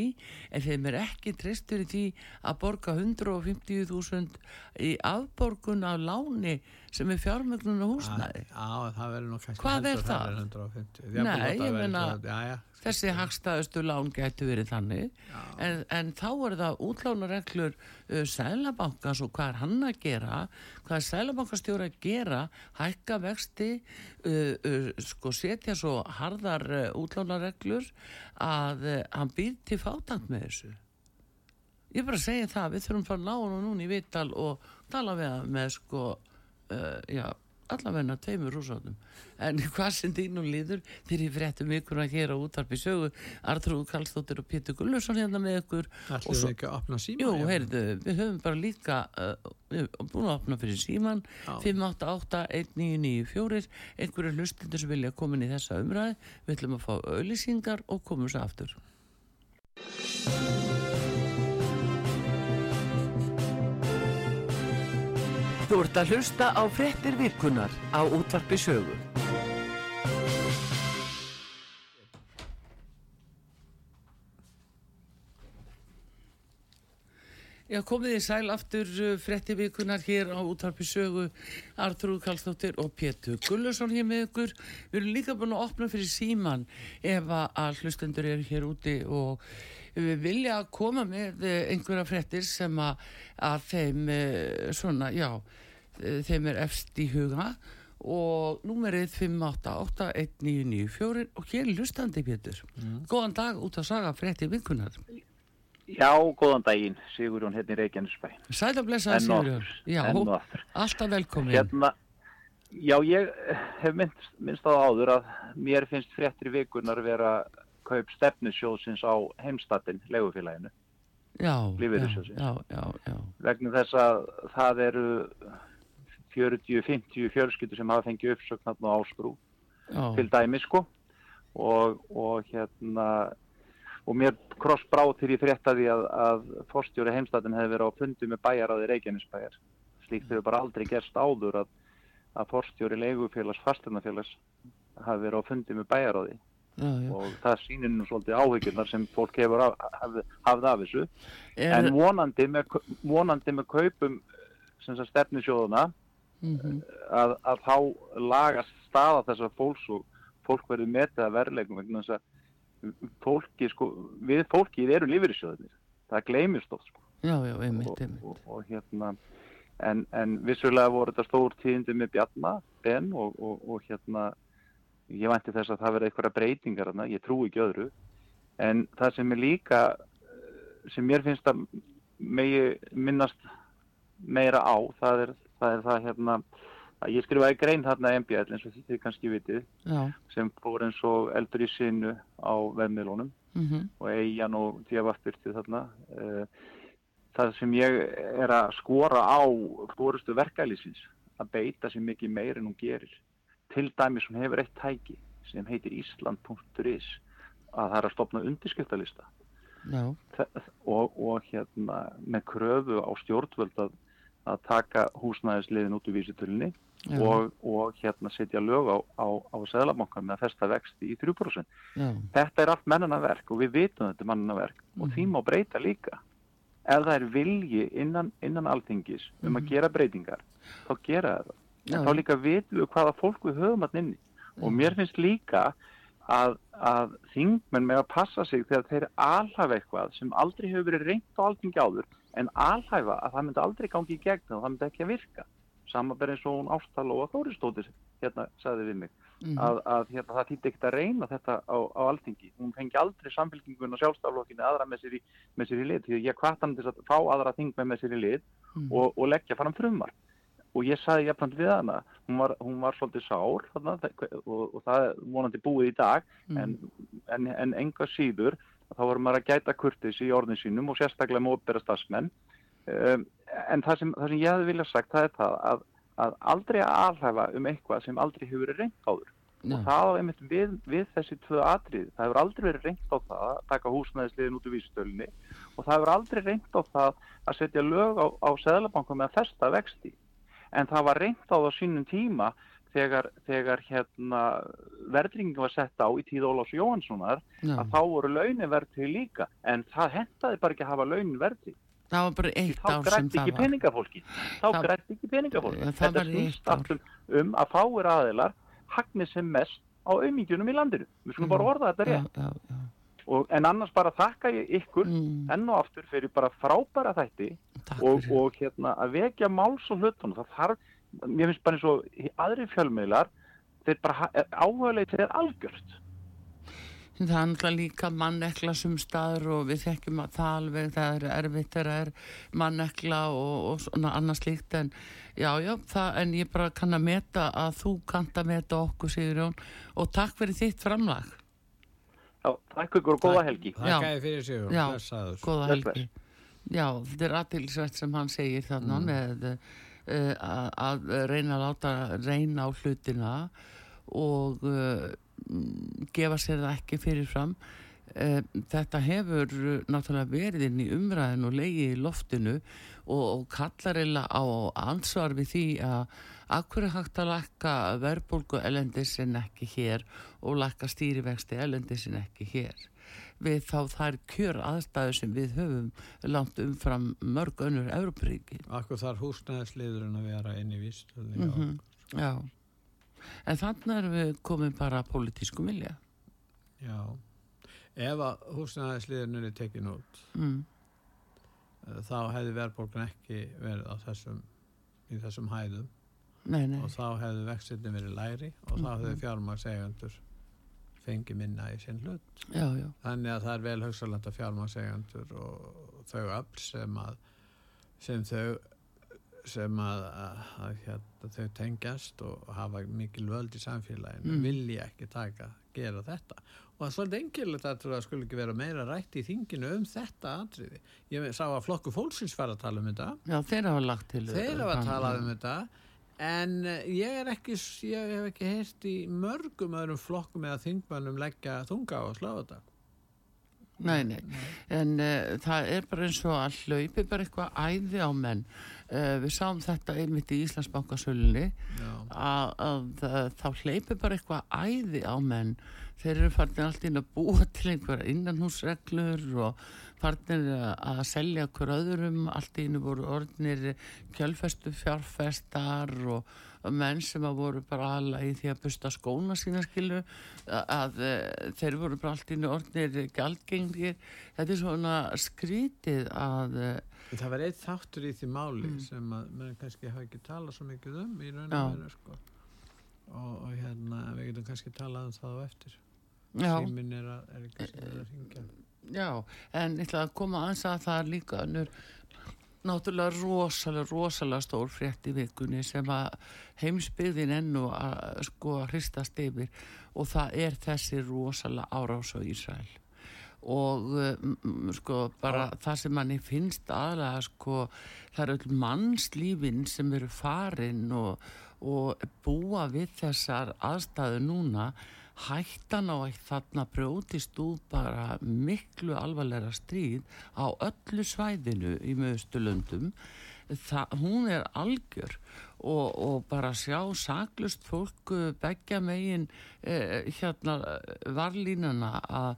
en þeim er ekki treyst fyrir því að borga 150.000 í afborgun af láni sem er fjármögnun á húsnæði Já, það verður nú kannski Hvað er það? hærra en 150. Nei, ég já, þessi hagstæðustu lán gætu verið þannig en, en þá er það útlánareglur uh, Sælabankans og hvað er hann að gera hvað er Sælabankastjóra að gera hækka vexti uh, uh, sko setja svo harðar uh, útlánareglur að uh, hann býr til fátang með þessu. Ég bara segja það við þurfum að fara hann núna í vittal og tala við hann með sko uh, já allavegna tveimur rúsátum en (laughs) hvað sem þínum líður þegar ég fréttum ykkur að hér á útarpi sögu. Artrúð Karlsdóttir og Pétur Gullursson hérna með ykkur. Ætlum við ekki að opna síma? jú, heyrðu, við höfum bara líka uh, búin að opna fyrir síman Já. 588-1994 einhverju hlustindur sem vilja koma inn í þessa umræði við ætlum að fá auðlýsingar og komum svo aftur Þú ert að hlusta á fréttir vikunar á útvarpi sögu. Já, komið í sæl aftur uh, frétti vikunar hér á útvarpi sögu Artrúð Karlsdóttir og Pétur Gullursson hér með ykkur. Við erum líka búin að opna fyrir síman ef að hlustendur eru hér úti og vilja koma með eh, einhverja fréttir sem að, að þeim eh, svona, já, eh, þeim er efst í huga og númerið 5881994 og hér er hlustandi Pétur. Góðan dag út að saga frétti vikunar. Já, góðan daginn, Sigurjón hérna í Reykjanesbæ. Sæl að blessa aftur, Já, alltaf velkomin. Hérna, já, ég hef minnst, minnst á áður að mér finnst fréttir vikunar vera kaup stefnusjóðsins á heimstatinn, legufélaginu, vegna þess að það eru 40-50 fjölskyldur sem hafa fengið uppsögn þarna á áskrú já, til dæmi sko. Og, og hérna og mér krossbrá til ég fréttaði að, að forstjóri heimstættin hefði verið á fundi með bæjaráði Reykjanesbæjar. Slíkt hefur bara aldrei gerst áður að, að forstjóri leigufélags, fasternafélags hafi verið á fundi með bæjaráði já, já. og það sýnir nú svolítið áhyggjurnar sem fólk hefur af, hafði, hafði af þessu Er, en vonandi með, vonandi með kaupum sem sagt stefnusjóðuna mhm, að, að þá lagast staða þessar fólks og fólk verður metið að verðleikum vegna þess að fólki sko, við fólkið eru lífeyrissjóðinir það gleymist oft sko já, já, einmitt, og, einmitt. og, og hérna en, en vissulega voru þetta stór tíðindi með Bjarna Ben og, og hérna ég vænti þess að það verði eitthvað breytingar þarna, ég trúi ekki öðru en það sem er líka eh, sem mér finnst að megi minnast meira á það er það, er það hérna að ég skrifaði grein þarna MBL eins og þið kannski vitið Já, sem fór eins og eldur í sinu á vefmiðlunum mhm, og eigin og djafafbyrtið þarna. Eh, Það sem ég er að skora á fórustu verkælýsins að beita sér mikið meir en hún gerir. Til dæmis hún hefur eitt tæki sem heitir Ísland.is að það er að stopna undirskriftalista já, Þe- og, og hérna með kröfu á stjórnvöld að, að taka húsnæðisliðin út úr vísitölunni og, og hérna setja lög á, á, á Sæðlabankan með að festa vexti í 3%. Já. Þetta er allt mennanaverk og við vitum þetta er mennanaverk og því má breyta líka. Ef það er vilji innan, innan alþingis um að gera breytingar, þá gera það. En Já. þá líka vitum við hvaða fólk við höfum að inni. Og mér finnst líka að, að þingmenn með að passa sig þegar þeir alhafa eitthvað sem aldrei hefur verið reynt á alþingi áður en alhæfa að það myndi aldrei gangi í gegn og það myndi ekki að virka. Samanber eins og hún Ástal og Þóristóttir hérna sagði við mig að, að hérna, það týtti ekkert að reyna þetta á, á alþingi. Hún fengi aldrei samfélkingun og sjálfstaflokkinu aðra með sér í, með sér í lið því að ég hvart hann til að fá aðra þingmenn með sér í lið og, og leggja fram frumar. Og ég sagði jafnframt við hana, hún var, hún var svolítið sár þarna, og, og það er vonandi búið í dag en, en, en enga síður þá voru maður að gæta kurtis í orðin sínum og sérstaklega opera stafsmenn. Um, en það sem, það sem ég hefði viljað sagt það er það að, að aldrei að alhæfa um eitthvað sem aldrei hefur verið reynt áður. Já. Og það á einmitt við, við þessi tvö atrið. Það hefur aldrei verið reynt á það að taka húsnæðisliðin út úr vísstölunni og það hefur aldrei reynt á það að setja lög á, á seðlabankum með að festa vexti. En það var reynt á það sínum tíma þegar, þegar hérna, verðringin var sett á í tíð Ólafs Jóhanssonar Já. að þá voru launin verðtri líka. En það hentaði bara ekki að hafa launin verðri Það var bara eitt þá ár sem grætti það ekki var. peningafólki þá grætti ekki peningafólki Já, það þetta var í snýst aftur um að fáir aðilar hagnir sem mest á auðmingjunum í landinu. Við skulum bara orða þetta Já, rétt. já, já. Og, en annars bara þakka ég ykkur Mm, enn og aftur fyrir bara frábæra þætti og, og hérna að vekja máls og hlutunum. Það þarf, mér finnst bara eins og aðri fjölmiðlar þeir bara áhugaleitir er algjört. Það er náttúrulega líka mannekla sem staður og við þekkjum að það alveg, það er erfitt þegar það er mannekla og, og svona annars líkt en já, já, það, en ég bara kann að meta að þú kannt að meta okkur, Sigurjón, og takk fyrir þitt framlag. Takk ykkur og góða helgi. Þakka þér fyrir sig Já, blessaður. góða helgi. Já, þetta er aðtilsvægt sem hann segir þarna með uh, að, að reyna að láta reyna á hlutina og uh, mm, gefa sér það ekki fyrirfram. Uh, þetta hefur uh, náttúrulega verið inn í umræðin og leiði í loftinu og, og kallar eða á ansvar við því að akkur er hægt að lakka verðbólgu elendis en ekki hér og lakka stýrivexti elendis en ekki hér við þá þær kjör aðstæðu sem við höfum langt umfram mörg önnur Európaríki. Akkur þarf húsnæðisliðurinn að vera inn í vístöðni Mm Já. En þannig erum við komin bara að pólitískum vilja. Já. Ef að húsnæðisliðurinn er tekin út Mm. eh, þá hefði verðbólgan ekki verið á þessum í þessum hæðum Nei, nei. og þá hefði vextinni verið læri og þá hefði fjármagsegandur fengið minna í sinn hlut Já, já. þannig að það er vel hugsalegt að fjármagsegandur og þau öll sem að sem þau sem að, að, að hérna, þau tengjast og hafa mikil völd í samfélaginu Mm. vilji ekki taka, gera þetta og það er svolítið enkilegt að það skulle ekki vera meira rætt í þinginu um þetta atriði. Ég sá að flokku fólksins fara að tala um þetta Já, þeir hafa lagt til. þeir hafa að tala um þetta en eh, ég er ekki ég hef ekki heyrt í mörgum öðrum flokkum eða þingmannum leggja þunga á að slá þetta Nei, nei. En uh, það er bara eins og að hlaupi bara eitthvað æði á menn. Uh, við sáum þetta einmitt í Íslandsbankasölunni Já. Að, að, að þá hleypi bara eitthvað æði á menn. Þeir eru farin allt inn að búa til einhver innanhúsreglur og farin að selja hver öðrum. Allt inn voru orðnir kjölfestu fjárfestar og, menn sem að voru bara alveg í því að busta skóna sína skilu að, eh, þeir voru bara allt inn orðnir gjaldgengir. Þetta er svona skrítið að Það var eitt þáttur í því máli Mm. sem að menn kannski hafa ekki talað svo mikið um í raun og veru sko. og, og hérna við getum kannski talað um það á eftir. Já, síminn er, að, er ekki sem er að ringja Já, en ég ætla að koma aðeins að það er líka önnur náttúrulega rosalega, rosalega stór frétt í vikunni sem að heimsbyggðin ennu að sko að hristast yfir. Og það er þessi rosalega árás á Ísrael og um, sko bara það sem manni finnst aðlega sko það er öll mannslífin sem eru farin og, og búa við þessar aðstæðu núna. Hættan á að þarna brjótist út bara miklu alvarlega stríð á öllu svæðinu í möðustulöndum það, hún er algjör og, og bara sjá saklust fólk begja megin eh, hérna varlínuna að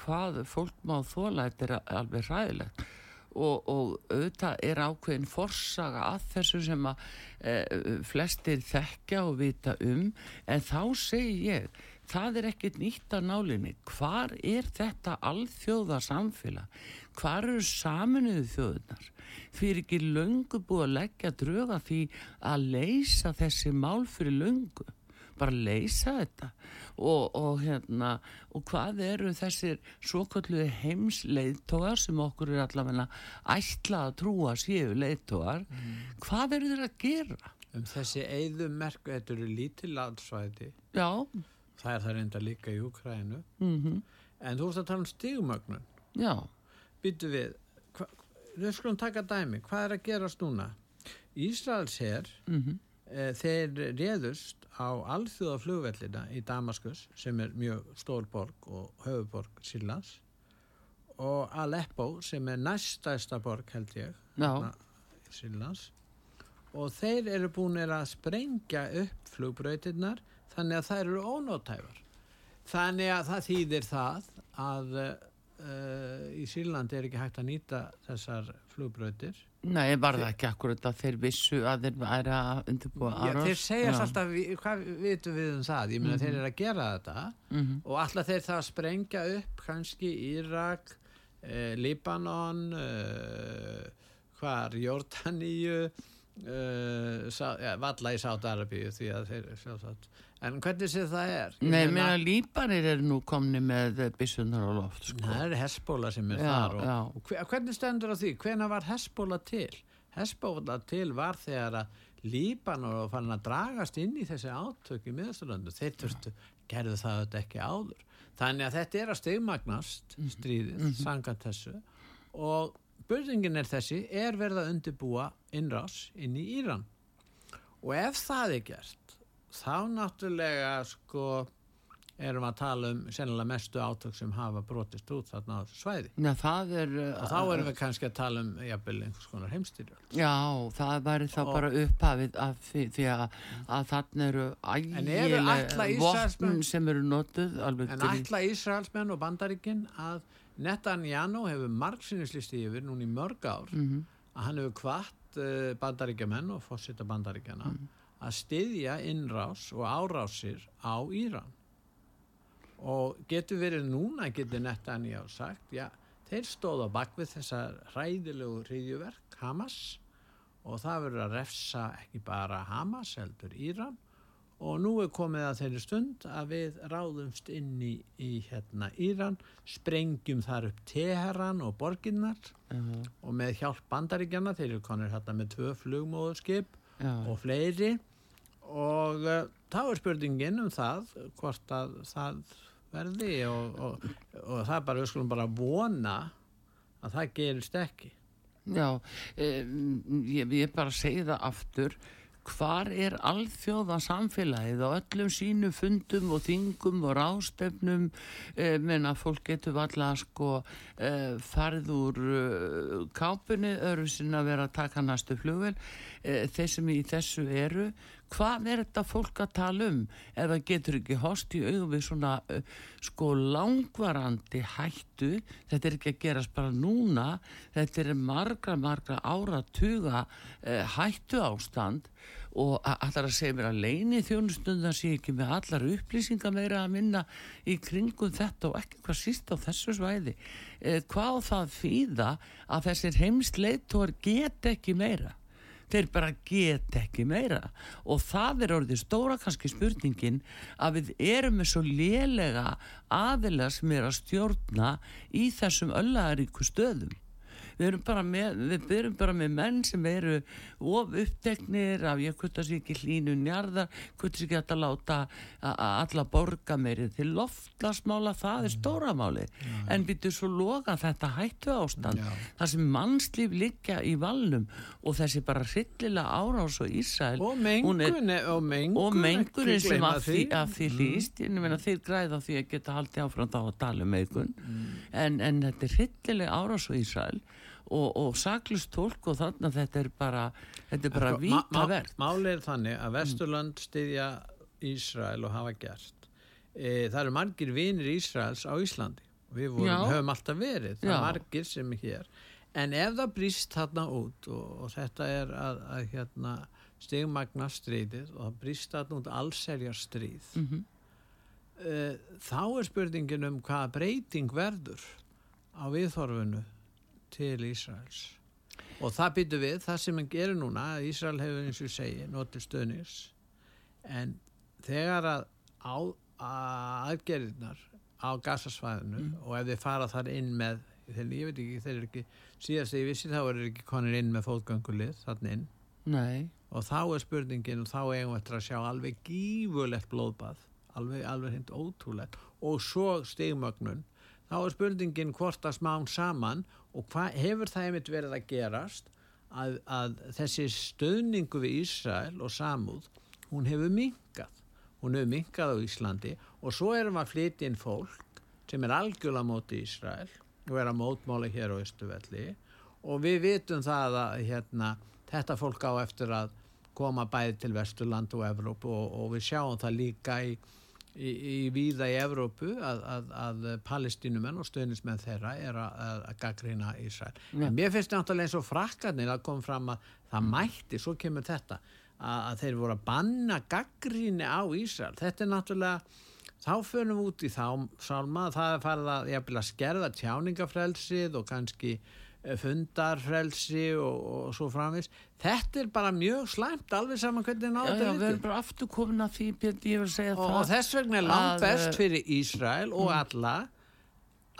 hvað fólk má þóla þetta er alveg ræðilegt og, og auðvitað er ákveðin forsaga að þessu sem að e, flestir þekkja og vita um. En þá segi ég það er ekkit nýtt að nálinni. Hvar er þetta alþjóða samfélag hvar eru saminuðu þjóðunar því er ekki löngu búið að leggja dröga því að leysa þessi mál fyrir löngu bara leysa þetta og, og hérna og hvað eru þessir svoköllu heimsleiðtógar sem okkur er allavega ætla að trúa séu leiðtógar mm. hvað eru þeir að gera? Um þessi eigðumerk, þetta eru lítið landsvæði Já Það er það reynda líka í Ukrænu mm -hmm. en þú veist að tala um stigmögnun Já Býtu við við skulum taka dæmi, hvað er að gerast núna? Ísraels her mm -hmm. e, þeir réðust á alþjóða flugvellina í Damaskus sem er mjög stór borg og höfuborg Sýrlands og Aleppo sem er næstæsta borg held ég Sýrlands. Og þeir eru búin að sprengja upp flugbröytirnar þannig að þær eru ónótæfar þannig að það þýðir það að uh, í Sýrlandi er ekki hægt að nýta þessar flugbröytir Nei, var það ekki akkurat að þeir vissu að þeir væri að undirbúa? Já, þeir segja alltaf, hvað vitum við um það? Ég meina, mm -hmm. þeir eru að gera þetta mm -hmm. og alltaf þeir það að sprengja upp kannski Írak, eh, Libanon, eh, hvar, Jórdaníu, eh, ja, valla í Sátarabíu því að þeir sjálfsagt En hvernig sé það er? Ég Nei, mér að lípanir er nú komni með byssunar og loft. Sko. Það er Hesbóla sem er já, þar. Og, og hvernig stendur það því? Hvena var Hesbóla til? Hesbóla til var þegar að lípanur og fann að dragast inn í þessi átök í miðasturlöndu. Þeir þurftu, gerðu það þetta ekki áður. Þannig að þetta er að stegmagnast mhm. stríðið, mm -hmm. sangant þessu. Og börðingin er þessi, er verið að undibúa innrás inn í Íran. Og ef það er gert, þá náttúrulega sko erum að tala um sennilega mestu átök sem hafa brotist út þarna á svæði. Já, það er og þá erum við kannski að tala um jafnvel einhvers konar heimstýrjöld Já, það væri þá og, bara upphafið af því, því að, að þarna eru ægileg vopn sem eru notuð En ætla Ísraelsmenn og bandaríkinn að Netanjánu hefur margsinnislisti yfir núni mörg ár mm -hmm. að hann hefur kvart uh, bandaríkjamenn og fórsita bandaríkjana mm -hmm að styðja innrás og árásir á Íran og getur verið núna getur Netanyahu sagt já, þeir stóða bak við þessa hræðilegu hriðjuverk Hamas og það verður að refsa ekki bara Hamas heldur Íran og nú er komið að þeirri stund að við ráðumst inn í, í hérna Íran, sprengjum þar upp Teheran og borginnar uh -huh. og með hjálp bandaríkjana þeir eru konir hérna með tvö flugmóðurskip uh -huh. og fleiri og uh, þá er spurningin um það hvort að það verði og, og, og það er bara, við skulum bara vona að það gerist ekki. Já, eh, ég, ég bara segi það aftur. Hvar er alþjóða samfélagið á öllum sínu fundum og þingum og rástefnum eh, menna fólk getur valla sko eh, farið úr eh, kápunni öru sinna að vera að taka næstu flugvel eh, þeir sem í þessu eru hvað er þetta fólk að tala um? Ef það getur ekki host í augum við svona uh, sko langvarandi hættu þetta er ekki að gerast bara núna þetta er margra margra áratuga uh, hættu ástand og allar að segja mér að leini þjónustundar sé ekki með allar upplýsingar meira að minna í kringum þetta og ekki hvað síst á þessu svæði. Uh, hvað það fýða að þessir heimsleitor get ekki meira þeir bara get ekki meira. Og það er orðið stóra kannski spurningin að við erum með svo lélega aðilega sem er að stjórna í þessum öllaríku stöðum við erum bara með, við erum bara með menn sem eru of uppteknir af ég kvötta sér ekki hlínu njarðar kvötta sér ekki að láta alla borga meiri til loftlasmála það er stóramáli Já. en býtur svo loka þetta hættu ástand Já. það sem mannslíf liggja í valnum og þessi bara hryllilega árás og Ísæl og mengun og mengun, og mengun sem að því, að því mm. líst ég meina þeir græða því að geta haldið áfram þá að tala um mengun mm. en, en þetta er hryllilega árás og Ísæl og, og saklust tólk og þannig að þetta er bara þetta er bara Sko, víta verð Málið er þannig að Vesturland styðja Ísrael og hafa gert. E, það eru margir vinir Ísraels á Íslandi. Við vorum, Já. höfum alltaf verið. Það Já. er margir sem er hér. En ef það brýst þarna út og, og þetta er að, að hérna, stigmagna stríðið og það brýst þarna út allserjar stríð Mhm. e, þá er spurningin um hvaða breyting verður á viðþorfinu til Ísraels. Og það býtu við, það sem hann gerir núna að Ísrael hefur eins og segi notið stöðnis en þegar að á, að aðgerðirnar á gasasvæðinu og ef þeir fara þar inn með þeir, ég veit ekki, þeir eru ekki síðast þegar ég vissi þá eru ekki konir inn með fótgöngulið þannig inn. Nei, og þá er spurningin og þá eigum við eftir að sjá alveg gífurlegt blóðbað alveg, alveg hint ótrúlegt. Og svo stigmögnun. Þá er spurningin hvort að smán saman og hvað hefur það einmitt verið að gerast að, að þessi stöðningu við Ísrael og samúð hún hefur minkað hún hefur minkað á Íslandi. Og svo erum að flytja inn fólk sem er algjörlega móti Ísrael og er að mótmála hér á Östuvelli og við vitum það að hérna, þetta fólk á eftir að koma bæði til Vesturland og Evrópu og, og við sjáum það líka í, í, í víða í Evrópu að, að, að palestínumenn og stöðnismenn þeirra er að, að, gaggrina Ísrael. Ja. Mér finnst náttúrulega eins og frakkarnir að koma fram að það mætti, svo kemur þetta, að, að þeir voru að banna gaggríni á Ísrael. Þetta er náttúrulega þá förum við út í þá sálma það er farið að, að skerða tjáningafrelsið og kannski fundarfrelsi og, og svo framvís þetta er bara mjög slæmt alveg saman hvernig já, er við erum bara aftur komin að því og, og þess vegna er langt að, best eh, fyrir Ísrael og alla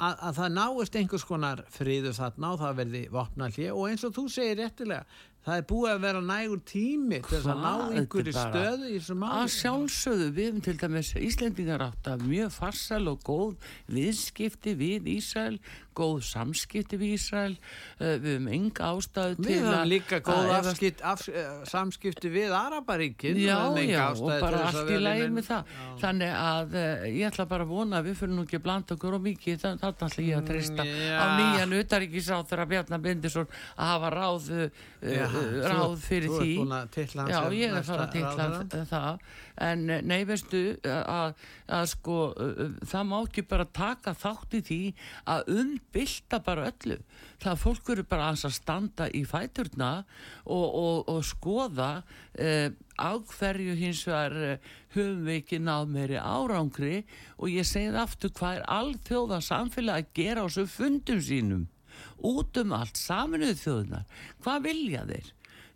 að, að það náist einhvers konar friður þarna og það verði vopna hlið og eins og þú segir réttilega það er búið að vera nægur tími til þess að ná einhverju Þetta er stöðu í þessu að máli sjálfsögðu við hefum til dæmis Íslendingar átt að mjög farsal og góð viðskipti við Ísrael góð samskipti við Ísrael uh, við hefum enga ástæðu til Við höfum að- líka góð að afskipt, af, eh, samskipti við Araparíkin Já, já, og bara allt í lægi með það. Þannig að uh, ég ætla bara að vona að við fyrir nú ekki að blanda okkur og mikið, þannig að ætla ég að treysta Mm, já. á nýjan utaríkisáð þegar Bjarnar Bindisson að hafa ráð, Já, þú- ráð fyrir þú því. ert búin að titla hann Já, ég er næsta fara að ráðherra. það. En eh, nei, veistu, að, að sko, uh, það má ekki bara taka þátt í því að umbylta bara öllu. Það að fólk eru bara að standa í fæturna og, og, og skoða uh, á hverju hins vegar höfum við ekki náð meiri árangri. Og ég segi það aftur hvað er alþjóða samfélag að gera á þessu fundum sínum? Út um allt saminuð þjóðunar hvað vilja þeir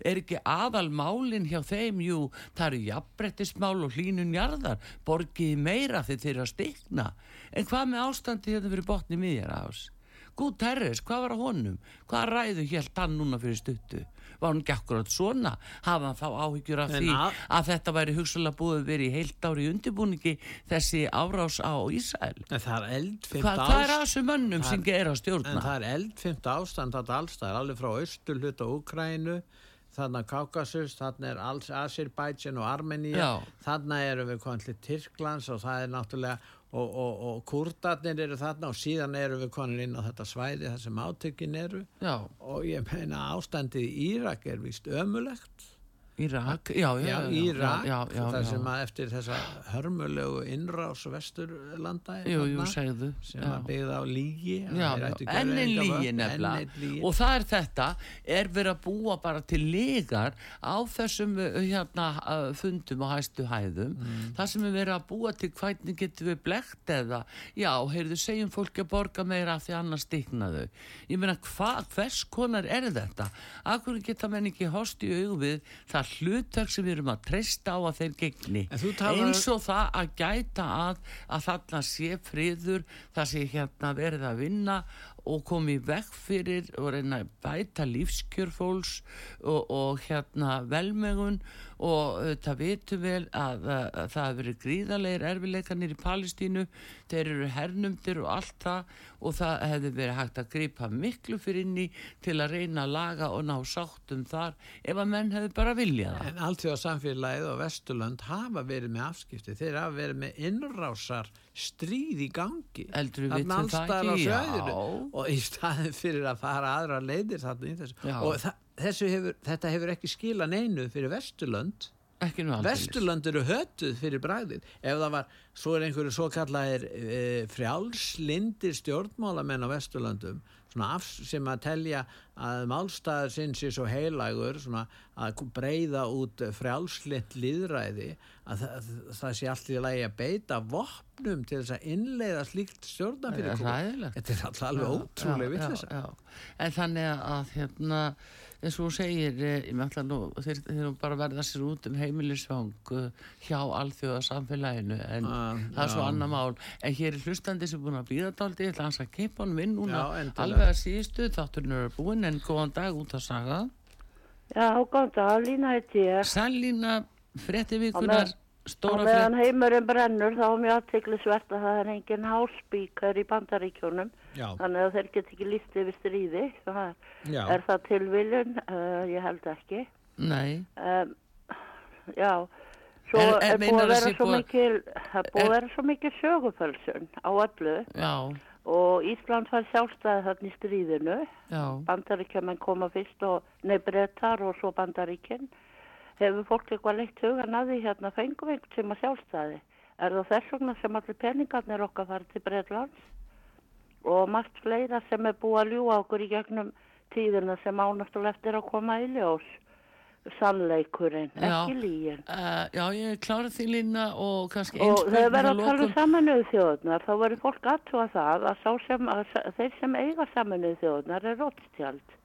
er ekki aðal málin hjá þeim jú, það eru jafnbrettismál og hlínun jarðar, borgiði meira þegar þeir eru að stikna en hvað með ástandi hérna fyrir botni miðjar ás Gút Terres, hvað var að honum? Hvað ræðu helt hann núna fyrir stuttu? Var hann ekki akkurat svona? Hafa hann þá áhyggjur af En því að- að þetta væri hugsalega búið að vera í heilt ári undirbúningi þessi árás á Ísrael? En það er eldfimt Hvað, hvað er að ástand þessu mönnum sem ger að En stjórna? það er eldfimt ástand þetta allstæðar, alveg frá austur hluta Úkrænu þarna Kaukasus, þarna er alls Azerbaijan og Armenia, Já. þarna erum við konið til Tyrklands og það er náttúrulega og, og, og kurdarnir eru þarna og síðan erum við konið inn á þetta svæði þar sem átökin eru. Já, og ég meina ástandið í Írak er vist ömulegt Írak, já, já, Já, Írak, já, já, það já. sem að eftir þessa hörmulegu innrás vesturlanda Jú, jú, segðu. sem já. að byggða á lígi að Já, þeir já, ættu ekki að enn vera einn enga lígi nefnilega. og það er þetta er verið að búa bara til legar á þessum uh, hérna, uh, fundum og hæstu hæðum. Mm. það sem er verið að búa til hvernig getum við blekt eða? Já, heyrðu, segjum fólki að borga meira af því annars stikna þau. Ég meina, hva, hvers konar er þetta? Akkur geta menn ekki host í augum við það hlutverk sem við erum að treysta á að þeir gegni. Talar- eins og það að gæta að að þarna sé friður það sé hérna verið að vinna og komi vekk fyrir og reyna að bæta lífskjör fólks og, og hérna velmegun og það vitum vel að, að, að það hefur verið gríðarlegar erfileikanir í Palestínu. Þeir eru hernumdir og allt það. Og það hefði verið hægt að gripa miklu fyrir inni til að reyna að laga og ná sáttum þar ef að menn hefði bara viljað það. En allt því að samfélagið og Vesturlönd hafa verið með afskipti, þeir hafa verið með innrásar stríð í gangi. Heldur við vitum það ekki? Já. og í staðin fyrir að fara aðra leiðir þarna í þessu. Já. og þa- þessu hefur, þetta hefur ekki skila neinu fyrir Vesturlönd. Vesturlönd eru hötuð fyrir bræðin ef það var, svo er einhverju svo kallaðir e, frjálslindir stjórnmálamenn á Vesturlöndum svona af, sem að telja að málstæður sinn sé svo heilagur svona að breyða út frjálslind líðræði að það, það sé allt í lagi að beita vopnum til þess að innleiða slíkt Það er hræðilegt. þetta er alltaf alveg ótrúlega vittlisa já, já. En þannig að hérna, eins og þú segir, eh, þeir, eru bara að verða sér út um heimilisfang uh, hjá alþjóða samfélaginu en Ah, það er svo annar mál. En hér er hlustandi sem er búin að býða dálítið, ég ætla hans að keipa hann minn núna Já, alveg að síðustu, þátturinn eru búinn en góðan dag út að saga. Já, góðan dag, Lína heiti ég. Sælína, frétti vikunar, Stóra meðan frétt. heimurinn brennur þá er mjög aðtiklisvert að það er engin háspíkar í bandaríkjónum. já, Þannig að þeir get ekki líst yfir stríði. Það er, er það tilviljun? Uh, ég held ekki. Nei, Um, já, svo En- en er búið að vera svo mikil, er búið Er- að vera svo mikil sögufölsun á öllu já, og Ísland fær sjálfstæði þarna í stríðinu. já, bandaríkjumenn koma fyrst og nefnbrettar og svo bandaríkinn hefur fólk eitthvað leitt hugan að því hérna? Fengum við einhvern sem að sjálfstæði? Er það þess vegna sem allir peningarnir okkar farið til Breitlands og margt fleira sem er búið að ljúa okkur í gegnum tíðina sem ánættulega eftir að koma í ljós. Sannleikurinn, ekki lígin uh, já, ég klára því lína og kannski og eins þegar verða að tala um saminuðu þjóðunar þá verður fólk aðtúa það að, sem, að þeir sem eiga saminuðu þjóðunar er Rothschild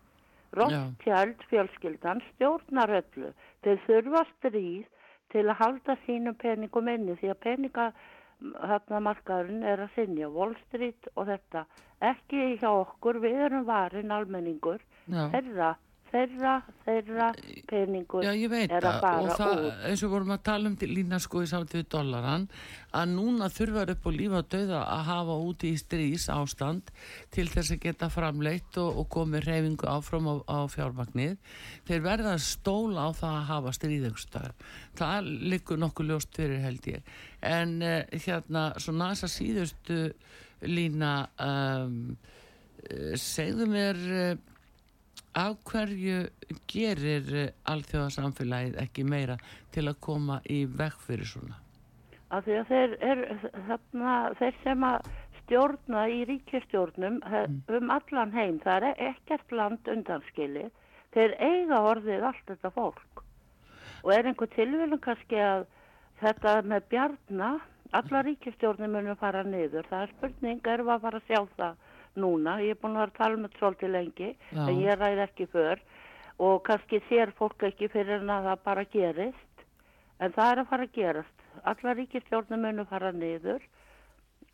Rothschild fjölskyldan stjórnar öllu þeir þurfa stríð til að halda sínum peningum inni því að peninga hérna er að sinja Wall Street og þetta. Ekki hjá okkur, við erum varin almenningur. Já. Þeirra, þeirra, peningur Já, ég veit að það. Og það, út. eins og vorum að tala um til lína sko í samt við dollaran að núna þurfar upp á lífa og dauða að hafa úti í strís ástand til þess að geta framleitt og, og komið reyfingu áfram á, á fjármagnið. Þeir verða að stóla á það að hafa stríðungstöð það liggur nokkuð ljóst fyrir held ég. En uh, hérna svona þess að síðustu lína um, segðu mér uh, af hverju gerir uh, alþjóðasamfélagið ekki meira til að koma í vekk fyrir svona? af því að þeir, er, þarna, þeir sem að stjórna í ríkjastjórnum um allan heim, það er ekkert land undanskilið, þeir eiga orðið allt þetta fólk. Og er einhver tilvílum kannski að þetta með bjarna alla ríkjastjórnum munum fara niður? Það er spurning, erum við að fara að sjá það núna, ég er búin að vera að tala með svolítið lengi, Já. en ég ræð ekki för. Og kannski sér fólk ekki fyrir en að það bara gerist. En það er að fara að gerast. Alla ríkistjórnum munum fara niður.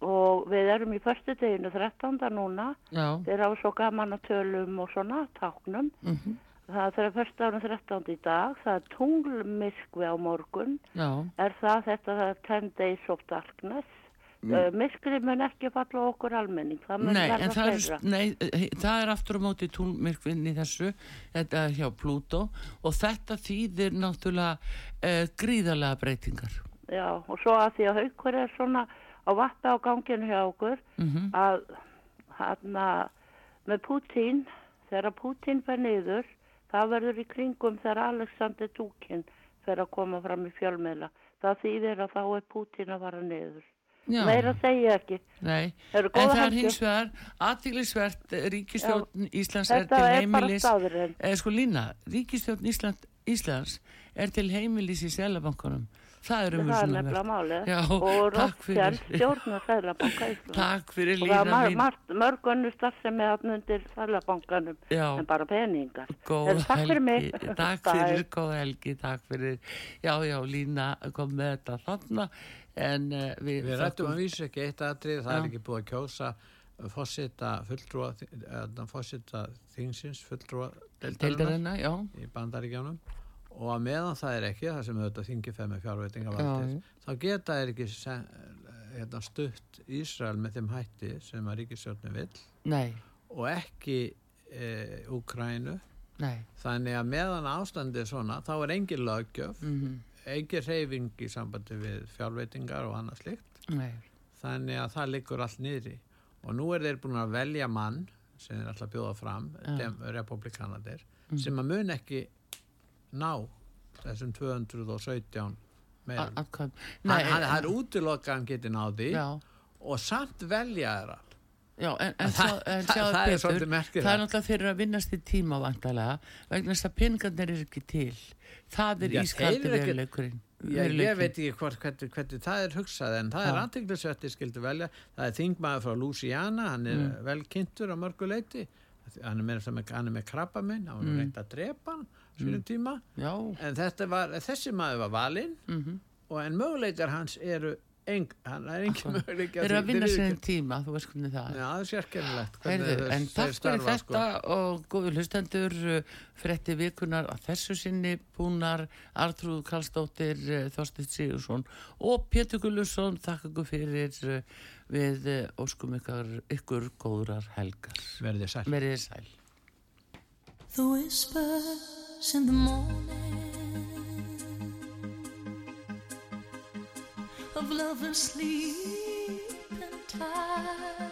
Og við erum í förstu deginu 13. núna. Já, þeir hafa svo gaman að tölum og svona táknum. Mm það er förstu ánum 13. í dag. Það er tunglmiskvi á morgun. Já, er það þetta það er 10 days of darkness mm. miskri mun ekki falla okkur almenning það nei, það er, nei, eh, það er aftur á móti túnmyrkvinn í þessu, þetta er hjá Plútó og þetta þýðir náttúrulega uh, gríðarlega breytingar. Já, og svo að því að haukur er svona á vatna á ganginu hjá okkur Mm að hann með Putin, þegar Putin fer niður, það verður í kringum þegar Alexander Dúkin fer að koma fram í fjölmiðla. Það þýðir að þá er Putin að fara niður. Meira segja ekki. nei, en það er hins vegar aðtílisvert ríkistjórn Íslands er til er heimilis eða sko lína, ríkistjórn Ísland, Íslands er til heimilis í selabankunum það er er umhverfuna. Já, og takk fyrir. Rothschild stjórnar Sælabanka Ísland. takk fyrir Og það er mín margt, mörg önnu starfsemi að undir Sælabankanum Já. en bara peningar. En takk fyrir mig. takk (laughs) fyrir, góð helgi takk fyrir, já já, lína kom með þetta þarna en uh, við, Við rættum að vísa ekki eitt atrið, það er ekki búið að kjósa fósita fulltrúa, eða fósita þingsins fulltrúa deildarinnar í bandaríkjánum og að meðan það er ekki, það sem auðvitað þingi feð með Já, fjárveitingavaldið, þá geta er ekki sen, hérna, stutt Ísrael með þeim hætti sem að ríkisjórnum vill. Nei, og ekki e, Úkrænu nei. Þannig að meðan ástandið svona þá er engin löggjöf. Mm engin reyfing í sambandi við fjárveitingar og annað slikt nei, þannig að það liggur allt niðri. Og nú er þeir búin að velja mann sem er alltaf að bjóða fram dem, republikanadir Mm. sem að mun ekki ná þessum 217 meira A- atkvæðum. hann, Nei, hann, hann er útilokka hann geti náði já, og samt velja þeirra já, en, en, Það- sjá, en það- það er merkilegt. það er náttúrulega fyrir að vinnast í tíma vantalega, vegna þess að peningarnir er ekki til. Það er ískaldi veruleikurinn. Ég veit ekki hvort, hvernig, hvernig það er hugsað en það er Já. antiklisvætti skildi velja það er þingmaður frá Louisiana hann er mm. vel kynntur á mörgu leiti hann er með, með, er krabba minn hann var mm. reynd að drepa hann sínum tíma Já, en var, þessi maður var valinn mhm. og en möguleikar hans eru eng, hann er engin möguleikar þeir eru að vinna sér en tíma, þú veist hvernig það er. Já, það er sérkennilegt en takk fyrir sko. þetta og góður hlustendur frétti vikunar að þessu sinni búnar Artrúð Karlsdóttir uh, Þorstin Sigursson og Pétur Gullusson þakka ykkur fyrir uh, við uh, óskum ykkur, ykkur góðrar helgar verðið sæl Verið þið sæl The whispers in the morning of lovers sleep and tight